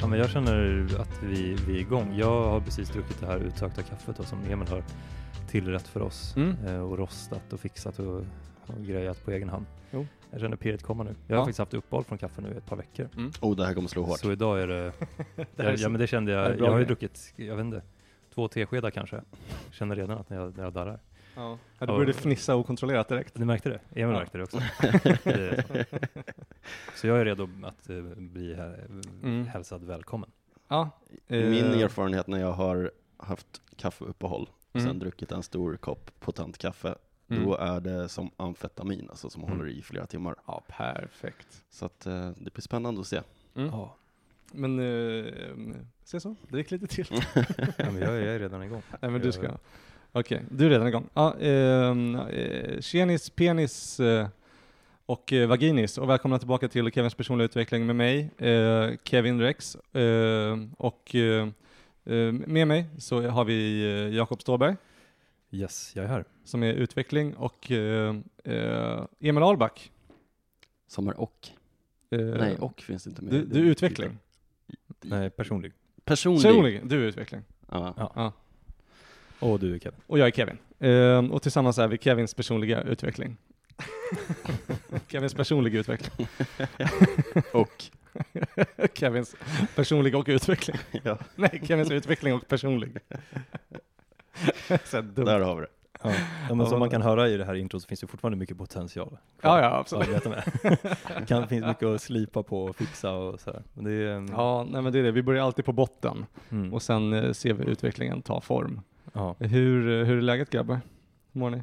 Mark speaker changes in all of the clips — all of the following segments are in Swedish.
Speaker 1: Ja, men jag känner att vi, vi är igång. Jag har precis druckit det här utsökta kaffet då, som Emil har tillrätt för oss
Speaker 2: Mm.
Speaker 1: eh, och rostat och fixat och, och grejat på egen hand.
Speaker 2: Jo.
Speaker 1: Jag känner pirret komma nu. Jag har
Speaker 2: Ja.
Speaker 1: faktiskt haft uppehåll från kaffe nu i ett par veckor.
Speaker 3: Oh, det här kommer slå hårt.
Speaker 1: Så idag är det,
Speaker 2: Det är
Speaker 1: ja,
Speaker 2: så-
Speaker 1: men det kände
Speaker 2: det
Speaker 1: jag,
Speaker 2: bra
Speaker 1: jag har ju druckit, jag vet inte, två teskedar kanske. Känner redan att jag, jag darrar.
Speaker 2: Ja. Du började fnissa okontrollerat direkt.
Speaker 1: Ni märkte det? Emil
Speaker 2: Ja.
Speaker 1: märkte det också. Så. jag är redo att eh, bli här,
Speaker 2: Mm.
Speaker 1: hälsad välkommen.
Speaker 2: Ja.
Speaker 3: Min
Speaker 2: eh,
Speaker 3: erfarenhet när jag har haft kaffeuppehåll och
Speaker 2: Mm.
Speaker 3: sen druckit en stor kopp potent kaffe,
Speaker 2: Mm.
Speaker 3: då är det som amfetamin, alltså som
Speaker 1: Mm.
Speaker 3: håller i flera timmar.
Speaker 2: Ja, perfekt.
Speaker 3: Så att eh, det blir spännande att se.
Speaker 2: Mm.
Speaker 1: Ja.
Speaker 2: Men, eh, se så, drick lite till.
Speaker 1: Ja, men jag, är- jag är redan igång.
Speaker 2: Nej men du ska. Okej, du är redan igång. Ja, ehm, eh, tjenis, penis eh, och eh, vaginis och välkomna tillbaka till Kevins personliga utveckling med mig, eh, Kevin Rex. Eh, och med mig så har vi Jakob Ståberg
Speaker 1: Yes, jag är här.
Speaker 2: som är utveckling och Emil Ahlback.
Speaker 3: Som är och.
Speaker 2: Eh,
Speaker 3: Nej, och finns inte med.
Speaker 2: du, du är utveckling.
Speaker 1: Nej, personlig.
Speaker 3: Personlig.
Speaker 2: Personligen, du är utveckling.
Speaker 3: Ja.
Speaker 1: Ja.
Speaker 2: Ja.
Speaker 1: Och du är Kevin.
Speaker 2: Och jag är Kevin. Eh, och tillsammans är vi Kevins personliga utveckling. Kevins personliga utveckling.
Speaker 3: Och.
Speaker 2: Kevins personliga och utveckling.
Speaker 3: Ja,
Speaker 2: Nej, Kevins utveckling och personlig. Så här dumt.
Speaker 3: där har vi det.
Speaker 1: Ja. Ja, men som man kan höra i det här introt så finns det fortfarande mycket potential.
Speaker 2: Ja, ja, absolut.
Speaker 1: Det kan, finns mycket att slipa på och fixa och sådär. Men det är,
Speaker 2: Ja, nej men det är det. Vi börjar alltid på botten
Speaker 1: mm.
Speaker 2: och sen eh, ser vi utvecklingen ta form.
Speaker 1: Ja.
Speaker 2: Hur, hur är läget grabbar? Hur mår ni?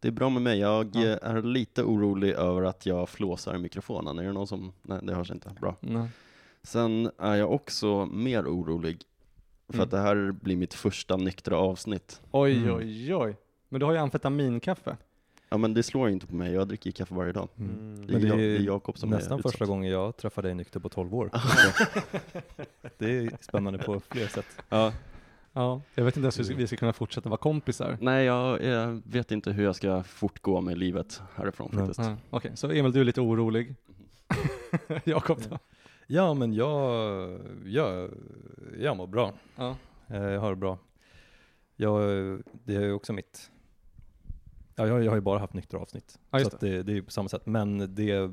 Speaker 3: Det är bra med mig. Jag
Speaker 2: Ja.
Speaker 3: är lite orolig över att jag flåsar i mikrofonen. Är det någon som... Nej, det hörs inte. Bra.
Speaker 2: Nej.
Speaker 3: Sen är jag också mer orolig för
Speaker 2: Mm.
Speaker 3: att det här blir mitt första nyktra avsnitt.
Speaker 2: Oj,
Speaker 1: Mm.
Speaker 2: oj, oj. Men du har ju amfetaminkaffe.
Speaker 3: Ja men det slår inte på mig, jag dricker kaffe varje dag.
Speaker 1: Mm.
Speaker 2: Mm.
Speaker 3: Det är,
Speaker 1: Men det
Speaker 3: jag, det
Speaker 1: är
Speaker 3: Jakob som
Speaker 1: Nästan
Speaker 3: är
Speaker 1: första
Speaker 3: utsatt.
Speaker 1: gången jag träffar dig nykter på 12 år. det är spännande på fler sätt.
Speaker 3: Ja,
Speaker 2: Ja, jag vet inte ens hur vi ska kunna fortsätta vara kompisar.
Speaker 3: nej jag, jag vet inte hur jag ska fortgå med livet härifrån
Speaker 1: Nej.
Speaker 3: faktiskt.
Speaker 2: Ja, Okej, så Emil, du är lite orolig. Jakob då?
Speaker 1: Ja, men jag, jag, jag mår bra.
Speaker 2: Ja.
Speaker 1: Eh, Jag har det bra. Jag, det är ju också mitt... Ja, jag, jag har ju bara haft nyktra avsnitt.
Speaker 2: Ja,
Speaker 1: så att det, det är ju på samma sätt. Men det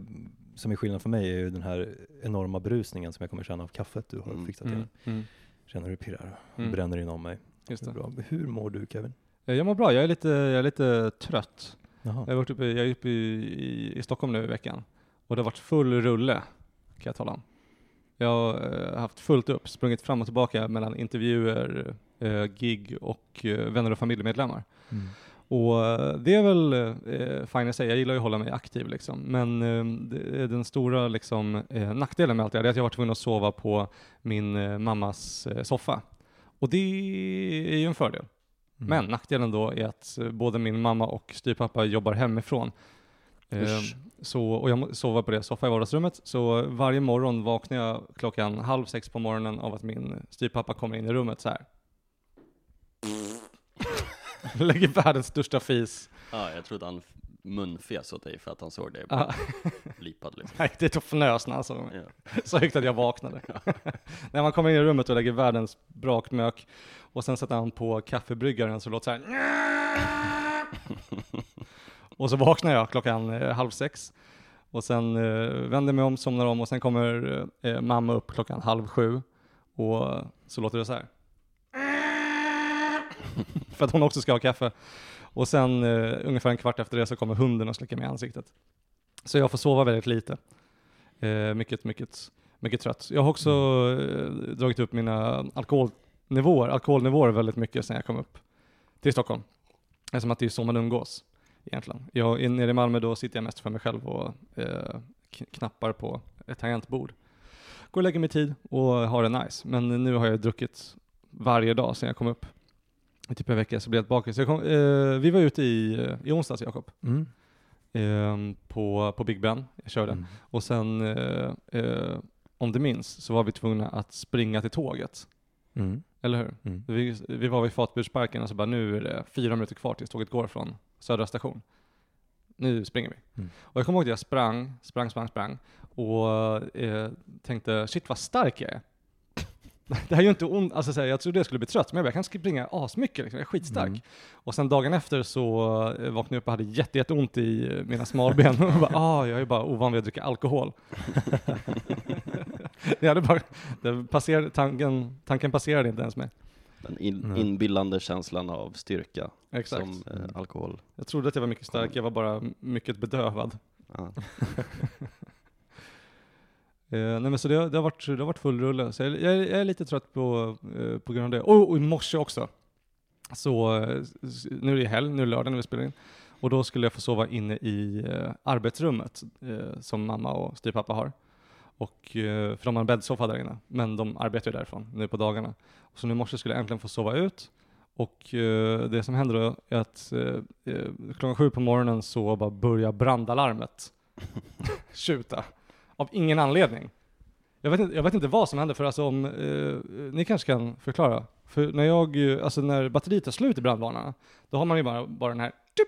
Speaker 1: som är skillnad för mig är ju den här enorma brusningen som jag kommer känna av kaffet du har
Speaker 3: Mm.
Speaker 1: fixat till.
Speaker 2: Mm. Mm.
Speaker 1: Känner hur det pirrar och
Speaker 2: Mm.
Speaker 1: bränner inom mig.
Speaker 2: Just
Speaker 1: Det bra. Hur mår du Kevin?
Speaker 2: Eh, Jag mår bra, jag är lite, jag är lite trött.
Speaker 1: Jaha.
Speaker 2: Jag, har varit uppe, jag är uppe i, i, i Stockholm nu i veckan och det har varit full rulle, kan jag tala om. Jag har eh, haft fullt upp, sprungit fram och tillbaka mellan intervjuer, eh, gig och vänner och familjemedlemmar.
Speaker 1: Mm.
Speaker 2: Och eh, det är väl eh, fine i sig, jag gillar ju att hålla mig aktiv liksom. Men eh, den stora liksom, eh, nackdelen med allt det här är att jag har varit tvungen att sova på min eh, mammas eh, soffa. Och det är ju en fördel.
Speaker 1: Mm.
Speaker 2: Men nackdelen då är att eh, både min mamma och styvpappa jobbar hemifrån.
Speaker 3: Usch.
Speaker 2: så, och jag sover på det soffa i vardagsrummet. Så varje morgon vaknar jag klockan halv sex på morgonen av att min styvpappa kommer in i rummet så här. Lägger världens största fis.
Speaker 3: Ja, jag trodde han munfes åt dig för att han såg dig
Speaker 2: Ah,
Speaker 3: lipad liksom.
Speaker 2: nej, det tog fnös när han såg mig.
Speaker 3: Ja.
Speaker 2: Så högt att jag vaknade. när man kommer in i rummet och lägger världens brakmök och sen sätter han på kaffebryggaren så låter det så här. och så vaknar jag klockan eh, halv sex och sen eh, vänder mig om, somnar om och sen kommer eh, mamma upp klockan halv sju och så låter det så här. För att hon också ska ha kaffe. Och sen eh, ungefär en kvart efter det så kommer hunden och slickar mig i ansiktet. Så jag får sova väldigt lite. Eh, mycket, mycket, mycket trött. Jag har också eh, dragit upp mina alkoholnivåer, alkoholnivåer väldigt mycket sedan jag kom upp till Stockholm. Eftersom att det är så man umgås egentligen. Jag är nere i Malmö, då sitter jag mest för mig själv och eh, knappar på ett tangentbord. Går och lägger mig tid och har det nice. Men nu har jag druckit varje dag sedan jag kom upp. Typ en vecka så blev jag bakis. Jag kom, eh, vi var ute i, i onsdags, Jakob,
Speaker 1: Mm.
Speaker 2: eh, på, på Big Ben. Jag körde.
Speaker 1: Mm.
Speaker 2: Och sen, eh, eh, om du minns, så var vi tvungna att springa till tåget.
Speaker 1: Mm.
Speaker 2: Eller hur?
Speaker 1: Mm.
Speaker 2: Vi, vi var vid Fatbursparken och så bara, nu är det fyra minuter kvar tills tåget går från Södra station. Nu springer vi.
Speaker 1: Mm.
Speaker 2: Och jag kommer ihåg att jag sprang, sprang, sprang, sprang och eh, tänkte, shit vad stark jag är. det här är ju inte ont, alltså så här, jag trodde jag skulle bli trött, men jag, bara, jag kan springa asmycket, liksom. jag är skitstark.
Speaker 1: Mm.
Speaker 2: Och sen dagen efter så eh, vaknade jag upp och hade jätte, jätteont i eh, mina smalben och bara, ah, jag är bara ovan vid att dricka alkohol. jag hade bara, det passerade, tanken, tanken passerade inte ens mig.
Speaker 3: Den in,
Speaker 1: Nej.
Speaker 3: inbillande känslan av styrka
Speaker 2: Exakt.
Speaker 3: som eh,
Speaker 1: Mm.
Speaker 3: alkohol.
Speaker 2: Jag trodde att jag var mycket stark, jag var bara mycket bedövad.
Speaker 3: Ja.
Speaker 2: Eh, nej men så det, har- det, har varit, det har varit full rulle, så jag, jag, är- jag är lite trött på, eh, på grund av det. Och, och i morse också. Så eh, nu är det helg, nu är det lördag när vi spelar in. Och då skulle jag få sova inne i eh, arbetsrummet eh, som mamma och styvpappa har. Och, eh, för de har en bäddsoffa där inne, men de arbetar ju därifrån nu på dagarna. Så nu i morse skulle jag äntligen få sova ut. Och eh, det som händer då är att eh, klockan sju på morgonen så bara börjar brandalarmet tjuta. Av ingen anledning. Jag vet, inte, jag vet inte vad som händer, för alltså om, eh, ni kanske kan förklara. För när jag, eh, alltså när batteriet tar slut i brandvarnarna, då har man ju bara, bara den här tup,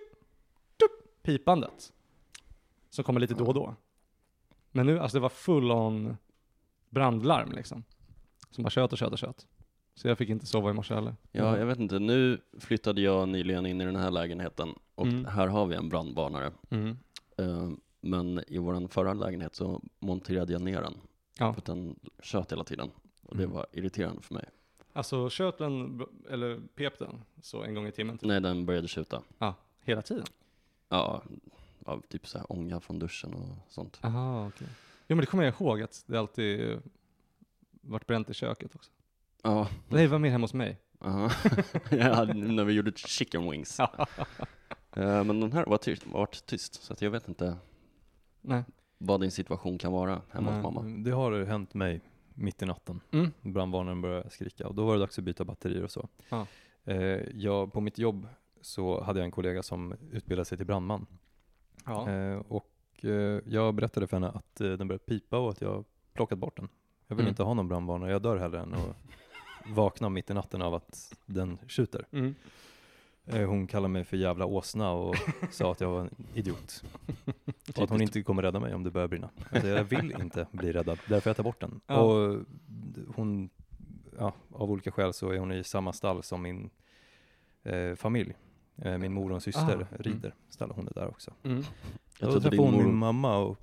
Speaker 2: tup, pipandet. Som kommer lite då och då. Men nu, alltså det var full on brandlarm liksom. Som bara tjöt och tjöt och tjöt. Så jag fick inte sova i morse heller.
Speaker 3: ja, jag vet inte. Nu flyttade jag nyligen in i den här lägenheten och
Speaker 2: Mm.
Speaker 3: här har vi en brandvarnare.
Speaker 2: Mm.
Speaker 3: Eh, men i vår förra lägenhet så monterade jag ner den.
Speaker 2: Ja.
Speaker 3: För att den tjöt hela tiden. Och det
Speaker 1: Mm.
Speaker 3: var irriterande för mig.
Speaker 2: Alltså tjöt den, eller pep den, så en gång i timmen? Typ.
Speaker 3: Nej, den började tjuta.
Speaker 2: Ja, hela tiden?
Speaker 3: Ja, av typ så här ånga från duschen och sånt.
Speaker 2: Aha, okej. Jo men det kommer jag ihåg att det alltid varit bränt i köket också.
Speaker 3: Ja,
Speaker 2: Nej, var mer hemma hos mig.
Speaker 3: ja, när vi gjorde chicken wings. Eh, men den här var tyst, varit tyst, så att jag vet inte
Speaker 2: Nej.
Speaker 3: vad din situation kan vara hemma
Speaker 2: Nej.
Speaker 3: hos mamma.
Speaker 1: Det har hänt mig mitt i natten.
Speaker 2: Mm.
Speaker 1: Brandvarnaren började skrika och då var det dags att byta batterier och så.
Speaker 2: Ja.
Speaker 1: Eh, jag, på mitt jobb så hade jag en kollega som utbildade sig till brandman.
Speaker 2: Ja.
Speaker 1: Eh, och eh, jag berättade för henne att eh, den började pipa och att jag plockat bort den. Jag vill
Speaker 2: Mm.
Speaker 1: inte ha någon brandvarnare, jag dör hellre än att vakna mitt i natten av att den tjuter.
Speaker 2: Mm.
Speaker 1: Eh, hon kallade mig för jävla åsna och sa att jag var en idiot. Och att hon inte kommer rädda mig om det börjar brinna. Alltså, jag vill inte bli räddad, därför jag tar bort den.
Speaker 2: Ja.
Speaker 1: Och hon, ja, av olika skäl så är hon i samma stall som min eh, familj. Eh, min mor och en syster
Speaker 2: Ah, mm.
Speaker 1: rider, ställer hon är där också.
Speaker 2: Mm.
Speaker 3: Jag
Speaker 1: Då träffade hon
Speaker 3: mor...
Speaker 1: min mamma och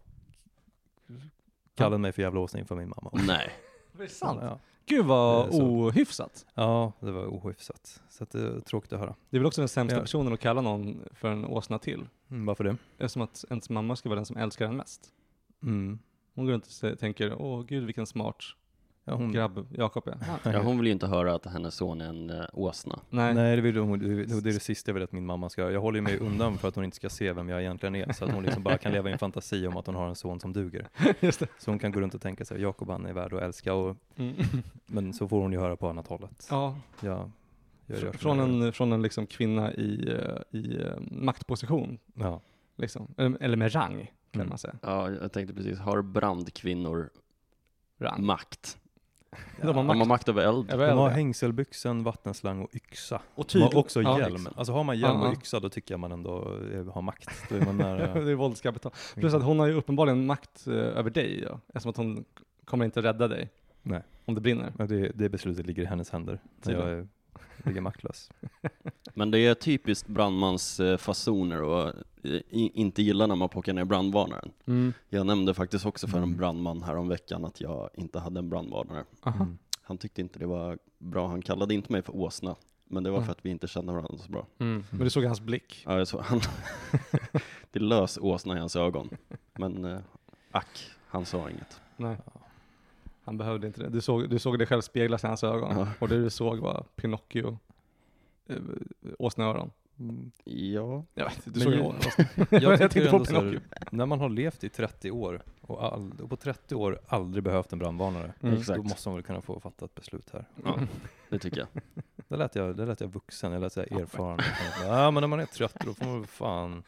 Speaker 1: kallade mig för jävla åsna inför min mamma.
Speaker 3: Nej.
Speaker 2: Det är sant.
Speaker 1: Ja,
Speaker 2: Gud vad
Speaker 1: så.
Speaker 2: ohyfsat.
Speaker 1: ja, det var ohyfsat. Så det är tråkigt att höra.
Speaker 2: Det är väl också den sämsta
Speaker 1: Ja.
Speaker 2: personen att kalla någon för en åsna till.
Speaker 1: Mm, varför det?
Speaker 2: Eftersom att ens mamma ska vara den som älskar en mest.
Speaker 1: Mm.
Speaker 2: Hon går runt och tänker, åh gud vilken smart
Speaker 1: Ja, hon,
Speaker 2: grabb Jakob. Ah,
Speaker 3: Ja, hon vill ju inte höra att hennes son är en uh, åsna.
Speaker 2: nej.
Speaker 1: Nej, det, vill hon, det, är det sista jag vill att min mamma ska göra. Jag håller mig undan för att hon inte ska se vem jag egentligen är, så att hon liksom bara kan leva i en fantasi om att hon har en son som duger.
Speaker 2: Just det.
Speaker 1: Så hon kan gå runt och tänka sig, Jakob han är värd att älska, och,
Speaker 2: Mm.
Speaker 1: men så får hon ju höra på annat hållet.
Speaker 2: Ja,
Speaker 1: som
Speaker 2: från en, från en liksom kvinna i, eh, i eh, maktposition,
Speaker 1: Ja.
Speaker 2: liksom. eller, eller med rang kan
Speaker 1: Mm.
Speaker 2: man säga.
Speaker 3: Ja, jag tänkte precis, har brandkvinnor
Speaker 2: Rang.
Speaker 3: makt?
Speaker 2: De har
Speaker 3: De
Speaker 2: makt.
Speaker 3: har makt över eld?
Speaker 1: De har
Speaker 2: äldre.
Speaker 1: hängselbyxan, vattenslang och yxa.
Speaker 2: Och
Speaker 1: De har
Speaker 2: tydlig-
Speaker 1: också
Speaker 2: ja,
Speaker 1: hjälm.
Speaker 2: exakt.
Speaker 1: Alltså har man hjälm
Speaker 2: Ja, ja.
Speaker 1: och yxa då tycker jag man ändå eh, har makt. Då är man nära.
Speaker 2: det är våldskapital. Plus att hon har ju uppenbarligen makt eh, över dig, ja. eftersom att hon kommer inte rädda dig.
Speaker 1: Nej.
Speaker 2: Om det brinner.
Speaker 1: Ja, det, det beslutet ligger i hennes händer. Så jag är, ligger maktlös.
Speaker 3: Men det är typiskt brandmans eh, fasoner och eh, inte gilla när man plockar ner brandvarnaren.
Speaker 2: Mm.
Speaker 3: Jag nämnde faktiskt också för en
Speaker 1: Mm.
Speaker 3: brandman här om veckan att jag inte hade en brandvarnare.
Speaker 2: Aha.
Speaker 1: Mm.
Speaker 3: Han tyckte inte det var bra, han kallade inte mig för åsna. Men det var
Speaker 2: Mm.
Speaker 3: för att vi inte kände varandra så bra.
Speaker 2: Mm. Men du såg hans blick.
Speaker 3: Ja, jag så, han det lös åsna i hans ögon. Men eh, ack, han sa inget.
Speaker 2: Nej. Han behövde inte det. Du såg, du såg dig själv speglas i hans ögon.
Speaker 3: Ja.
Speaker 2: Och det du såg var Pinocchio, eh, åsneöron.
Speaker 1: Mm.
Speaker 3: Ja,
Speaker 2: Jag vet inte, du såg
Speaker 1: ju-. Jag,
Speaker 2: Jag
Speaker 1: tycker
Speaker 2: tänkte på
Speaker 1: ändå så här, när man har levt i 30 år och, all, och på 30 år aldrig behövt en brandvarnare,
Speaker 2: Mm.
Speaker 1: Då måste man väl kunna få fatta ett beslut här.
Speaker 3: ja, det tycker jag.
Speaker 1: Det lät jag, det lät jag vuxen, jag lät jag erfaren. Ja men när man är trött då får man väl fan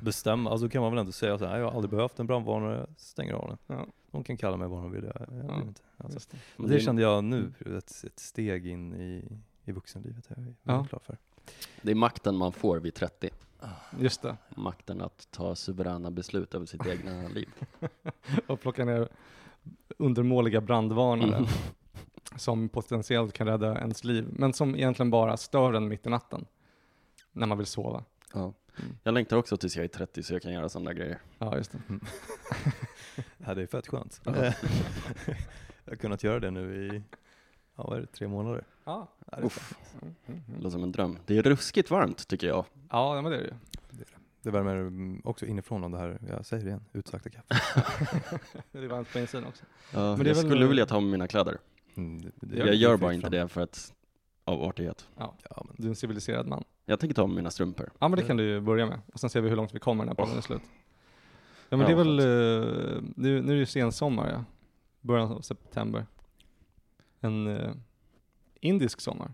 Speaker 1: bestämma, alltså kan man väl ändå säga så här, "Nej, jag har aldrig behövt en brandvarnare, stänger av den.
Speaker 2: Ja.
Speaker 1: De kan kalla mig vad de vill, jag, jag
Speaker 2: Ja.
Speaker 1: inte. Alltså,
Speaker 2: det.
Speaker 3: Men
Speaker 1: det kände jag nu, ett, ett steg in i, i vuxenlivet, jag är
Speaker 2: Ja.
Speaker 1: glad för.
Speaker 3: Det är makten man får vid 30.
Speaker 2: Just det.
Speaker 3: Makten att ta suveräna beslut över sitt egna liv.
Speaker 2: Och plocka ner undermåliga brandvarnare. som potentiellt kan rädda ens liv, men som egentligen bara stör en mitt i natten när man vill sova.
Speaker 3: Ja.
Speaker 2: Mm.
Speaker 3: Jag längtar också tills jag är 30 så jag kan göra sådana grejer.
Speaker 2: Ja, just det.
Speaker 1: Ja, det är fett skönt.
Speaker 3: Ja.
Speaker 1: jag har kunnat göra det nu i, ja vad är det, tre månader?
Speaker 2: Ja.
Speaker 1: Ja, det är
Speaker 3: Uff.
Speaker 2: Mm, mm,
Speaker 3: det
Speaker 2: mm.
Speaker 3: låter som en dröm. Det är ruskigt varmt tycker jag.
Speaker 2: Ja, men det är det ju.
Speaker 1: Det värmer mm, också inifrån av det här, jag säger det igen, utsagda kaffe.
Speaker 2: Det är varmt på insidan också.
Speaker 3: Ja,
Speaker 2: Men det
Speaker 3: jag
Speaker 2: väl-
Speaker 3: skulle vilja ta med mina kläder.
Speaker 1: Mm, det, det,
Speaker 2: Jag
Speaker 3: gör bara inte
Speaker 1: fram.
Speaker 3: det för att, av artighet.
Speaker 2: Ja,
Speaker 1: Ja, men,
Speaker 2: du är en civiliserad man.
Speaker 3: Jag tänker ta med mina strumpor.
Speaker 2: Ja, men det kan du ju börja med. Och sen ser vi hur långt vi kommer när podden är slut. Ja, men
Speaker 3: Ja,
Speaker 2: det är väl, eh, nu, nu är det ju sensommar ja. Början av september. En eh, indisk sommar.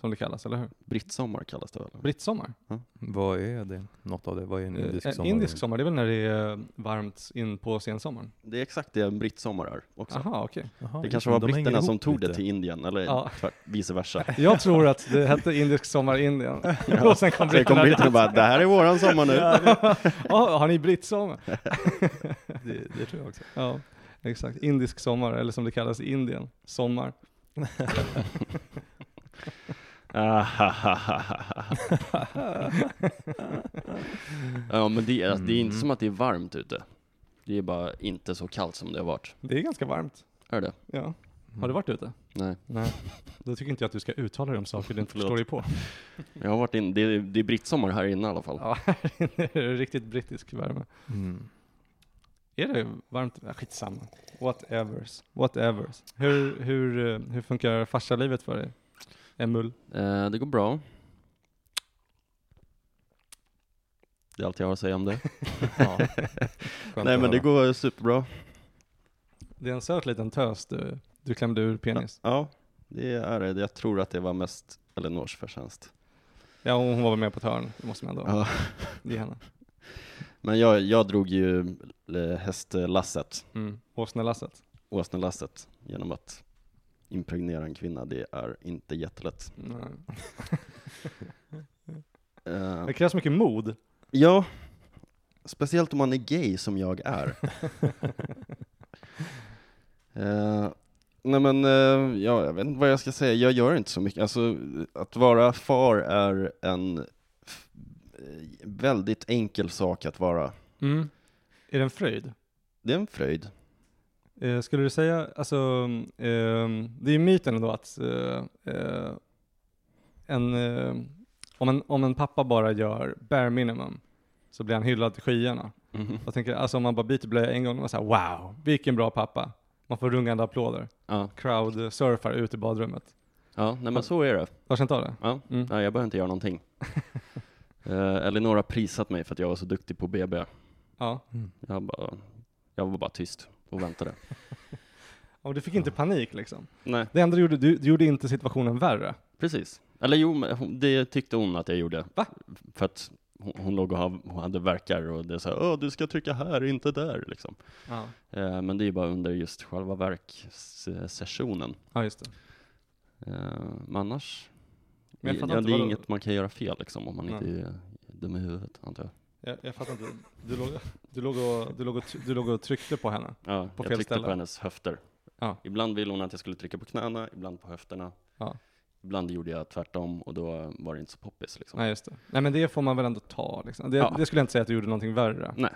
Speaker 2: Som det kallas, eller hur?
Speaker 3: Brittsommar kallas det väl?
Speaker 2: Brittsommar.
Speaker 1: vad är det? Något av det? Vad är en
Speaker 2: Eh,
Speaker 1: indisk
Speaker 2: en
Speaker 1: sommar?
Speaker 2: indisk sommar, det är väl när det är varmt in på sensommaren?
Speaker 3: Det är exakt det en brittsommar är också.
Speaker 2: Aha, okej.
Speaker 1: Jaha,
Speaker 3: Det kanske var
Speaker 1: de hänger
Speaker 3: britterna som tog det
Speaker 1: lite.
Speaker 3: till Indien, eller
Speaker 2: Ja.
Speaker 3: tvärt, vice versa.
Speaker 2: Jag tror att det hette indisk sommar i Indien. och sen kom
Speaker 3: Sen kom
Speaker 2: britterna
Speaker 3: britterna och bara, det här är våran sommar nu.
Speaker 2: Ja, har ni brittsommar?
Speaker 1: det, det tror jag också.
Speaker 2: Ja, exakt. Indisk sommar, eller som det kallas i Indien, sommar.
Speaker 3: ja men det är, det är inte
Speaker 1: Mm.
Speaker 3: som att det är varmt ute. Det är bara inte så kallt som det har varit.
Speaker 2: Det är ganska varmt.
Speaker 3: Är det?
Speaker 2: Ja. Har du varit ute?
Speaker 3: Nej.
Speaker 2: Nej. Då tycker inte jag att du ska uttala dig om saker du inte
Speaker 3: Förlåt.
Speaker 2: förstår dig på.
Speaker 3: Jag har varit in, det är, det är brittsommar här inne i alla fall.
Speaker 2: Ja, här inne är det riktigt brittisk värme.
Speaker 1: Mm.
Speaker 2: Är det varmt? Skitsamma. Whatevers. Whatevers. Hur, hur, eh, hur funkar farsalivet för dig? Emil?
Speaker 3: Eh, det går bra. Det är allt jag har att säga om det.
Speaker 1: Ja.
Speaker 3: Nej men det går superbra.
Speaker 2: Det är en söt liten tös du, du klämde ur penis.
Speaker 3: Ja, det är det. Jag tror att det var mest Elinors förtjänst.
Speaker 2: Ja, hon var väl med på ett hörn. Det måste man ändå
Speaker 3: Ja.
Speaker 2: ge henne.
Speaker 3: Men jag, jag drog ju eh, hästlasset,
Speaker 2: Mm. Åsnelasset.
Speaker 3: åsnelasset, genom att impregnera en kvinna. Det är inte jättelätt. Eh,
Speaker 2: Det krävs mycket mod.
Speaker 3: ja, speciellt om man är gay som jag är. Eh, nej men, eh, ja, jag vet inte vad jag ska säga. Jag gör inte så mycket. Alltså, att vara far är en väldigt enkel sak att vara.
Speaker 2: Mm. Är det en fröjd?
Speaker 3: Det är en fröjd.
Speaker 2: Eh, skulle du säga, alltså, eh, det är ju myten ändå att eh, eh, en, eh, om, en, om en pappa bara gör bare minimum så blir han hyllad till skyarna.
Speaker 3: Mhm.
Speaker 2: Jag tänker, alltså om man bara byter blöja en gång, och så här, wow, vilken bra pappa. Man får rungande applåder.
Speaker 3: Ja,
Speaker 2: Crowd surfar ut i badrummet.
Speaker 3: ja nej men så är det.
Speaker 2: Du har känt av det?
Speaker 3: Ja.
Speaker 2: Mm.
Speaker 3: Nej, jag behöver inte göra någonting. uh, Elinor har prisat mig för att jag var så duktig på BB.
Speaker 2: Ja.
Speaker 1: Mm.
Speaker 3: Jag, bara, jag var bara tyst och väntade.
Speaker 2: Och du fick inte panik liksom.
Speaker 3: Nej,
Speaker 2: Det enda du gjorde, du, du gjorde inte situationen värre.
Speaker 3: precis. Eller jo, det tyckte hon att jag gjorde.
Speaker 2: Va?
Speaker 3: För att hon, hon låg och hon hade verkar och det sa Åh, du ska trycka här, inte där, liksom.
Speaker 2: Ja,
Speaker 3: Eh, men det är ju bara under just själva verksessionen.
Speaker 2: ja just det.
Speaker 3: Uh, men annars,
Speaker 2: Men jag
Speaker 3: ja,
Speaker 2: fattar
Speaker 3: det
Speaker 2: inte
Speaker 3: är
Speaker 2: vadå-
Speaker 3: inget man kan göra fel liksom, om man
Speaker 2: Nej.
Speaker 3: inte är dum i huvudet, antar jag.
Speaker 2: Jag, jag fattar inte. Du låg, du, låg och, du, låg och, du låg och tryckte på henne.
Speaker 3: Ja,
Speaker 2: På
Speaker 3: jag tryckte
Speaker 2: ställe.
Speaker 3: på hennes höfter.
Speaker 2: Ja.
Speaker 3: Ibland ville hon att jag skulle trycka på knäna, ibland på höfterna.
Speaker 2: Ja.
Speaker 3: Ibland gjorde jag tvärtom och då var det inte så poppis liksom.
Speaker 2: Nej, just det. Nej, men det får man väl ändå ta liksom. Det,
Speaker 3: Ja.
Speaker 2: det skulle jag inte säga att du gjorde någonting värre.
Speaker 3: Nej,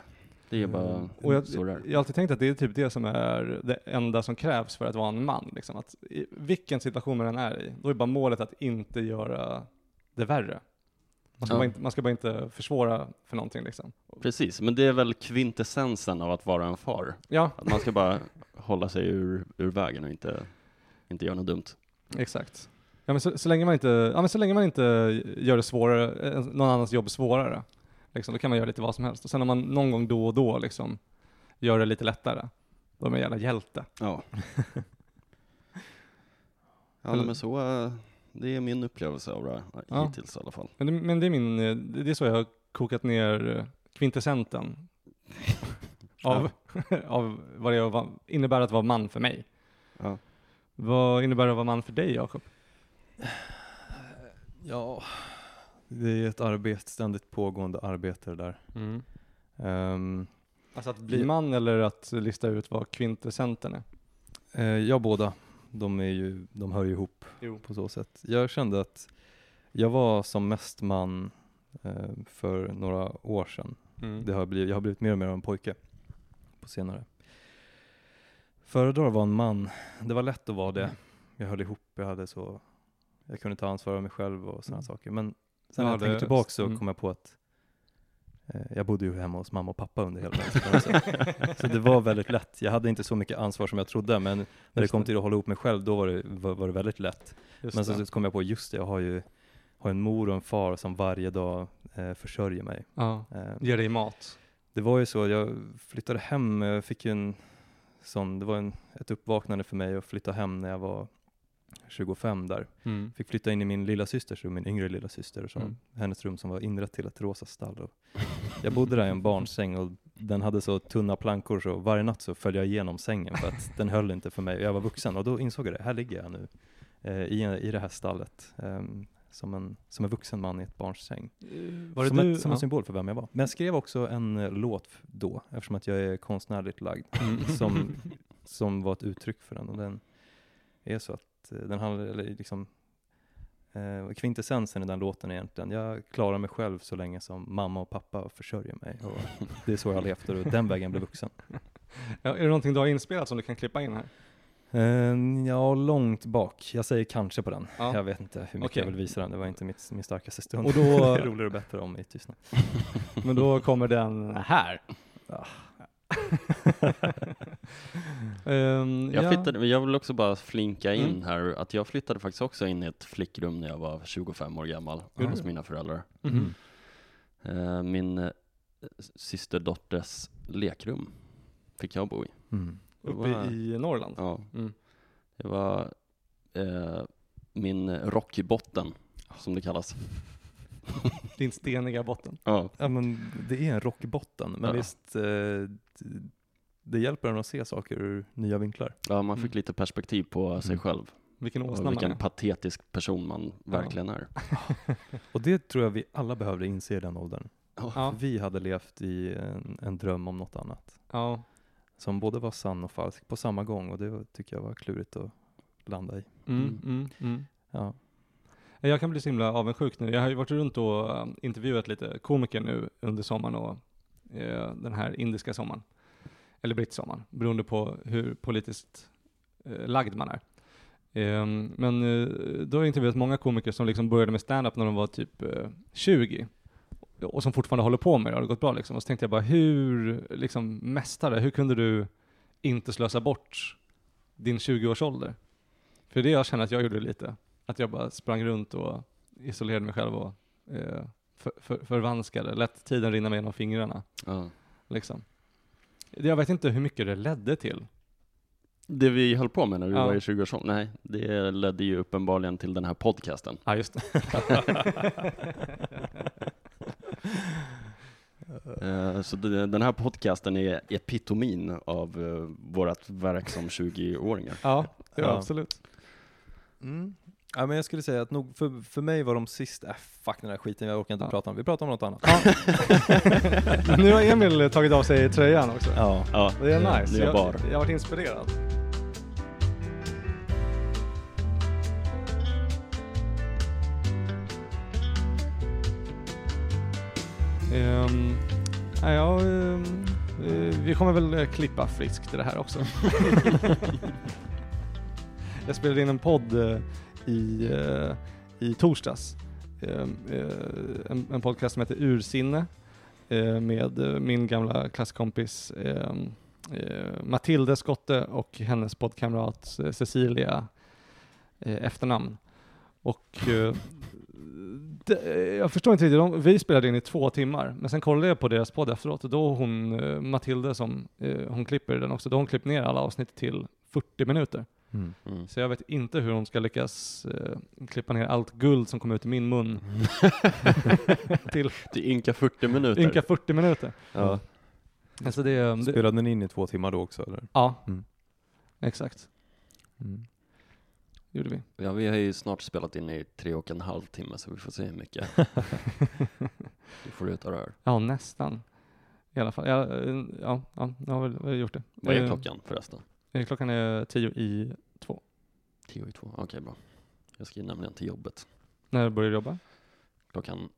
Speaker 3: det är bara
Speaker 2: Mm. Och jag,
Speaker 3: så det är.
Speaker 2: jag har alltid tänkt att det är typ det som är det enda som krävs för att vara en man. Liksom. Att i vilken situation man än är i, då är bara målet att inte göra det värre. Man ska,
Speaker 3: Ja.
Speaker 2: bara, inte, man ska bara inte försvåra för någonting liksom.
Speaker 3: Precis, men det är väl kvintessensen av att vara en far.
Speaker 2: Ja,
Speaker 3: Att man ska bara hålla sig ur, ur vägen och inte, inte göra något dumt.
Speaker 2: exakt. Ja, men så, så, länge man inte, ja, men så länge man inte gör det svårare, eh, någon annans jobb svårare, liksom, då kan man göra lite vad som helst. Och sen om man någon gång då och då liksom, gör det lite lättare, då är man en jävla hjälte.
Speaker 3: Ja. ja, men så, eh, det är min upplevelse av det här,
Speaker 2: Ja.
Speaker 3: hittills i alla fall.
Speaker 2: Men det, men det är min, eh, det är så jag har kokat ner eh, kvintessenten av, av vad det innebär att vara man för mig.
Speaker 3: Ja.
Speaker 2: Vad innebär det att vara man för dig, Jakob?
Speaker 1: Ja, det är ett arbete, ständigt pågående arbete det där. Ehm,
Speaker 2: Alltså att bli man eller att lista ut vad kvintessenten är?
Speaker 1: eh, ja, båda. de, är ju, de hör ju ihop
Speaker 2: Jo.
Speaker 1: på så sätt. Jag kände att jag var som mest man eh, för några år sedan.
Speaker 2: Mm.
Speaker 1: Det har blivit, jag har blivit mer och mer av en pojke på senare. Föredrar att vara en man. Det var lätt att vara det. Jag höll ihop, jag hade så, jag kunde ta ansvar för mig själv och sådana
Speaker 2: Mm.
Speaker 1: saker. Men sen
Speaker 2: Ja,
Speaker 1: när jag
Speaker 2: det-
Speaker 1: tänker tillbaka så
Speaker 2: mm.
Speaker 1: kom jag på att eh, jag bodde ju hemma hos mamma och pappa under hela den. Så, så det var väldigt lätt. Jag hade inte så mycket ansvar som jag trodde, men när det kom
Speaker 2: det.
Speaker 1: till att hålla ihop mig själv, då var det, var, var det väldigt lätt.
Speaker 2: Just
Speaker 1: Men så, så kom jag på, just det, jag har ju har en mor och en far som varje dag eh, försörjer mig.
Speaker 2: Ja.
Speaker 1: Eh,
Speaker 2: Ge dig mat.
Speaker 1: det var ju så, jag flyttade hem, jag fick ju en sån, det var en, ett uppvaknande för mig att flytta hem när jag var 25 där.
Speaker 2: Mm.
Speaker 1: Fick flytta in i min lilla systers rum, min yngre lilla syster, så
Speaker 2: Mm.
Speaker 1: hennes rum som var inrett till ett rosa stall. Och jag bodde där i en barnsäng och den hade så tunna plankor så varje natt så följde jag igenom sängen för att den höll inte för mig. Jag var vuxen och då insåg jag det, här ligger jag nu eh, i, i det här stallet. ehm, som, en, som en vuxen man i ett barns säng.
Speaker 2: Var det
Speaker 1: som
Speaker 2: du?
Speaker 1: ett, som
Speaker 2: ja.
Speaker 1: en symbol för vem jag var. Men jag skrev också en eh, låt då, eftersom att jag är konstnärligt lagd,
Speaker 2: Mm.
Speaker 1: som, som var ett uttryck för den. Och den är så att eh, den handlar, eller liksom, eh, kvintessensen i den låten är egentligen, jag klarar mig själv så länge som mamma och pappa försörjer mig. Och det är så jag har levt och den vägen blev vuxen.
Speaker 2: Ja, är det någonting du har inspelat som du kan klippa in här?
Speaker 1: Eh, ja, långt bak. Jag säger kanske på den.
Speaker 2: Ja.
Speaker 1: Jag vet inte hur mycket
Speaker 2: Okej.
Speaker 1: jag vill visa den. Det var inte mitt, min starkaste stund.
Speaker 2: Och då-
Speaker 1: det är roligare och bättre om i tystnad.
Speaker 2: Men då kommer den här.
Speaker 1: Ah.
Speaker 2: Ehm,
Speaker 3: Jag,
Speaker 2: ja.
Speaker 3: flyttade, jag vill också bara flinka in
Speaker 2: Mm.
Speaker 3: här att jag flyttade faktiskt också in i ett flickrum när jag var 25 år gammal
Speaker 2: Gjorde
Speaker 3: hos
Speaker 2: du?
Speaker 3: mina föräldrar.
Speaker 2: Mhm.
Speaker 3: Eh, Min eh, systerdotters lekrum fick jag bo i.
Speaker 1: Mm.
Speaker 2: Uppe
Speaker 3: var-
Speaker 2: i Norrland.
Speaker 3: Ja,
Speaker 2: Mm.
Speaker 3: det var eh, min rockbotten, som det kallas.
Speaker 2: Din steniga botten.
Speaker 3: Ja,
Speaker 1: Ja men det är en rockbotten, men
Speaker 3: Ja.
Speaker 1: visst, eh, det hjälper en att se saker ur nya vinklar.
Speaker 3: ja man fick
Speaker 2: Mm.
Speaker 3: lite perspektiv på sig
Speaker 1: Mm.
Speaker 3: själv
Speaker 2: Vilken åsna
Speaker 3: vilken
Speaker 2: är.
Speaker 3: patetisk person man verkligen är.
Speaker 1: Och det tror jag vi alla behövde inse i den åldern.
Speaker 2: Ja.
Speaker 1: Vi hade levt i en, en dröm om något annat.
Speaker 2: Ja.
Speaker 1: Som både var sann och falsk på samma gång och det tycker jag var klurigt att landa i.
Speaker 2: Mm,
Speaker 3: Mm.
Speaker 2: mm, mm.
Speaker 1: Ja.
Speaker 2: Jag kan bli så himla avundsjuk nu. Jag har ju varit runt och um, intervjuat lite komiker nu under sommaren och eh, den här indiska sommaren. Eller brittsommaren, beroende på hur politiskt eh, lagd man är. Ehm, men eh, då har jag intervjuat många komiker som liksom började med stand-up när de var typ eh, 20 och som fortfarande håller på med det, och det har gått bra liksom. Och så tänkte jag bara, hur, liksom mästare, hur kunde du inte slösa bort din 20-årsålder? För det jag känner att jag gjorde lite, att jag bara sprang runt och isolerade mig själv och eh, för, för, förvanskade, lät tiden rinna mig genom fingrarna.
Speaker 3: Ja.
Speaker 2: Liksom. Jag vet inte hur mycket det ledde till.
Speaker 3: Det vi höll på med när du
Speaker 2: Ja.
Speaker 3: var i 20-årsåldern, nej, det ledde ju uppenbarligen till den här podcasten.
Speaker 2: Ja, just det.
Speaker 3: Eh, Så den här podcasten är epitomin av eh, vårt verk som 20-åringar.
Speaker 2: ja, ja,
Speaker 1: Ja.
Speaker 2: absolut.
Speaker 1: Mm. Ja, men jag skulle säga att nog för, för mig var de sista, äh, fuck den här skiten, jag orkar inte
Speaker 2: Ja.
Speaker 1: prata om Vi pratar om något annat.
Speaker 2: nu har Emil tagit av sig tröjan också.
Speaker 1: Ja.
Speaker 3: Ja,
Speaker 2: Det är nice.
Speaker 3: Nu är jag bar.
Speaker 2: jag har varit inspirerad. Um, ja, eh, vi kommer väl eh, klippa friskt i det här också. jag spelade in en podd eh, i, eh, i torsdags. Ehm, eh, en, en podcast som heter Ursinne eh, med eh, min gamla klasskompis ehm, eh, Matilde Skotte och hennes poddkamrat eh, Cecilia eh, efternamn. Och eh, det, jag förstår inte riktigt, de, vi spelade in i två timmar, men sen kollade jag på deras podd efteråt och då hon, eh, Matilde som eh, hon klipper den också, då har hon klippt ner alla avsnitt till 40 minuter.
Speaker 1: Mm.
Speaker 3: Mm.
Speaker 2: Så jag vet inte hur hon ska lyckas eh, klippa ner allt guld som kom ut i min mun till
Speaker 3: Det är ynka 40 minuter.
Speaker 2: ynka 40 minuter.
Speaker 3: Ja.
Speaker 2: Alltså det, det,
Speaker 1: Spelade ni in i två timmar då också eller?
Speaker 2: ja,
Speaker 1: Mm.
Speaker 2: exakt.
Speaker 1: Mm.
Speaker 2: Gjorde vi.
Speaker 3: ja, vi har ju snart spelat in i tre och en halv timme så vi får se hur mycket vi får ut av det här.
Speaker 2: Ja, nästan. I alla fall. Ja, eh, ja, ja jag har väl, gjort det.
Speaker 3: Vad är
Speaker 2: Eh,
Speaker 3: klockan förresten?
Speaker 2: eh, Klockan är tio i.
Speaker 3: Tio i två, okej bra. Jag ska ju nämligen till jobbet
Speaker 2: När börjar du jobba?
Speaker 3: klockan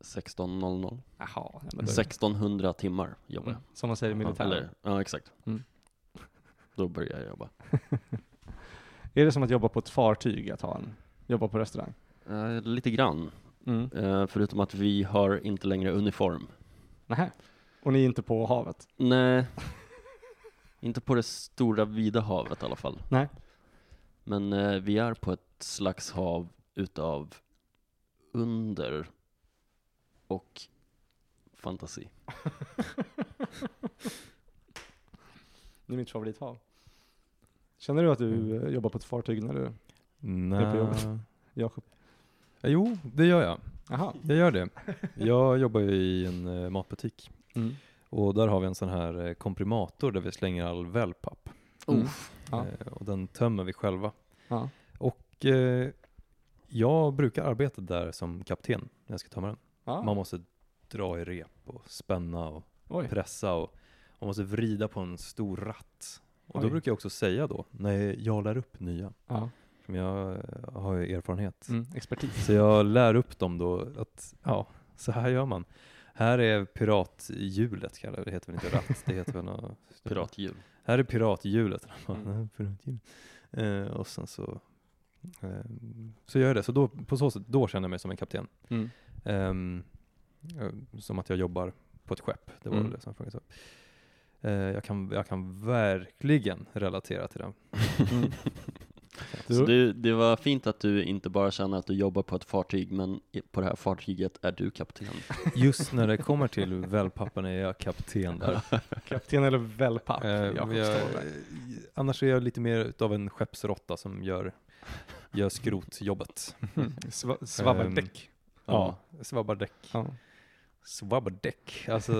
Speaker 3: 16.00.
Speaker 2: Jaha, ja, men då är det-
Speaker 3: 1600 timmar jobbar jag.
Speaker 2: Som man säger i militären.
Speaker 3: eller, ja exakt.
Speaker 2: Mm.
Speaker 3: Då börjar jag jobba.
Speaker 2: Är det som att jobba på ett fartyg, att ha en, jobba på restaurang?
Speaker 3: Eh, lite grann,
Speaker 2: Mm.
Speaker 3: eh, förutom att vi har inte längre uniform.
Speaker 2: Nähä. Och ni är inte på havet?
Speaker 3: Nej, inte på det stora vida havet i alla fall.
Speaker 2: Nej.
Speaker 3: Men eh, vi är på ett slags hav utav under och fantasi.
Speaker 2: Det är mitt favorithav. Känner du att du eh, jobbar på ett fartyg när du,
Speaker 1: Nej.
Speaker 2: på jobbet. Jakob?
Speaker 1: Ja, Jo, det gör jag.
Speaker 2: Jaha.
Speaker 1: Jag gör det. Jag jobbar ju i en eh, matbutik.
Speaker 2: Mm.
Speaker 1: Och där har vi en sån här eh, komprimator där vi slänger all wellpapp.
Speaker 2: Mm. Ja.
Speaker 1: Eh, och den tömmer vi själva.
Speaker 2: Ja.
Speaker 1: Och eh, jag brukar arbeta där som kapten när jag ska tömma den.
Speaker 2: Ja.
Speaker 1: Man måste dra i rep och spänna och
Speaker 2: Oj.
Speaker 1: pressa och man måste vrida på en stor ratt. Och då
Speaker 2: Oj.
Speaker 1: brukar jag också säga då, när jag lär upp nya,
Speaker 2: Ja.
Speaker 1: som jag eh, har ju erfarenhet.
Speaker 2: Mm. Expertis.
Speaker 1: Så jag lär upp dem då att, ja, så här gör man. Här är pirathjulet kallar det, det heter väl inte ratt, det heter väl något
Speaker 3: Pirathjul.
Speaker 1: Här är pirathjulet.
Speaker 2: Mm.
Speaker 1: Mm. Eh, och sen så, eh, så gör jag det. Så då, på så sätt, då känner jag mig som en kapten.
Speaker 2: Mm.
Speaker 1: Ehm, eh, som att jag jobbar på ett skepp. Det var
Speaker 2: Mm.
Speaker 1: det som frågades upp. Eh, jag, kan, jag kan verkligen relatera till det.
Speaker 3: Så det, det var fint att du inte bara känner att du jobbar på ett fartyg, men på det här fartyget är du kapten.
Speaker 1: Just när det kommer till wellpappen är jag kapten där.
Speaker 2: Kapten eller wellpapp?
Speaker 1: Eh, jag, annars är jag lite mer utav en skeppsråtta som gör, gör skrotjobbet.
Speaker 2: Sva- Svabbardäck.
Speaker 1: Ja, svabbardäck.
Speaker 2: Ja.
Speaker 1: Svabbardäck, alltså...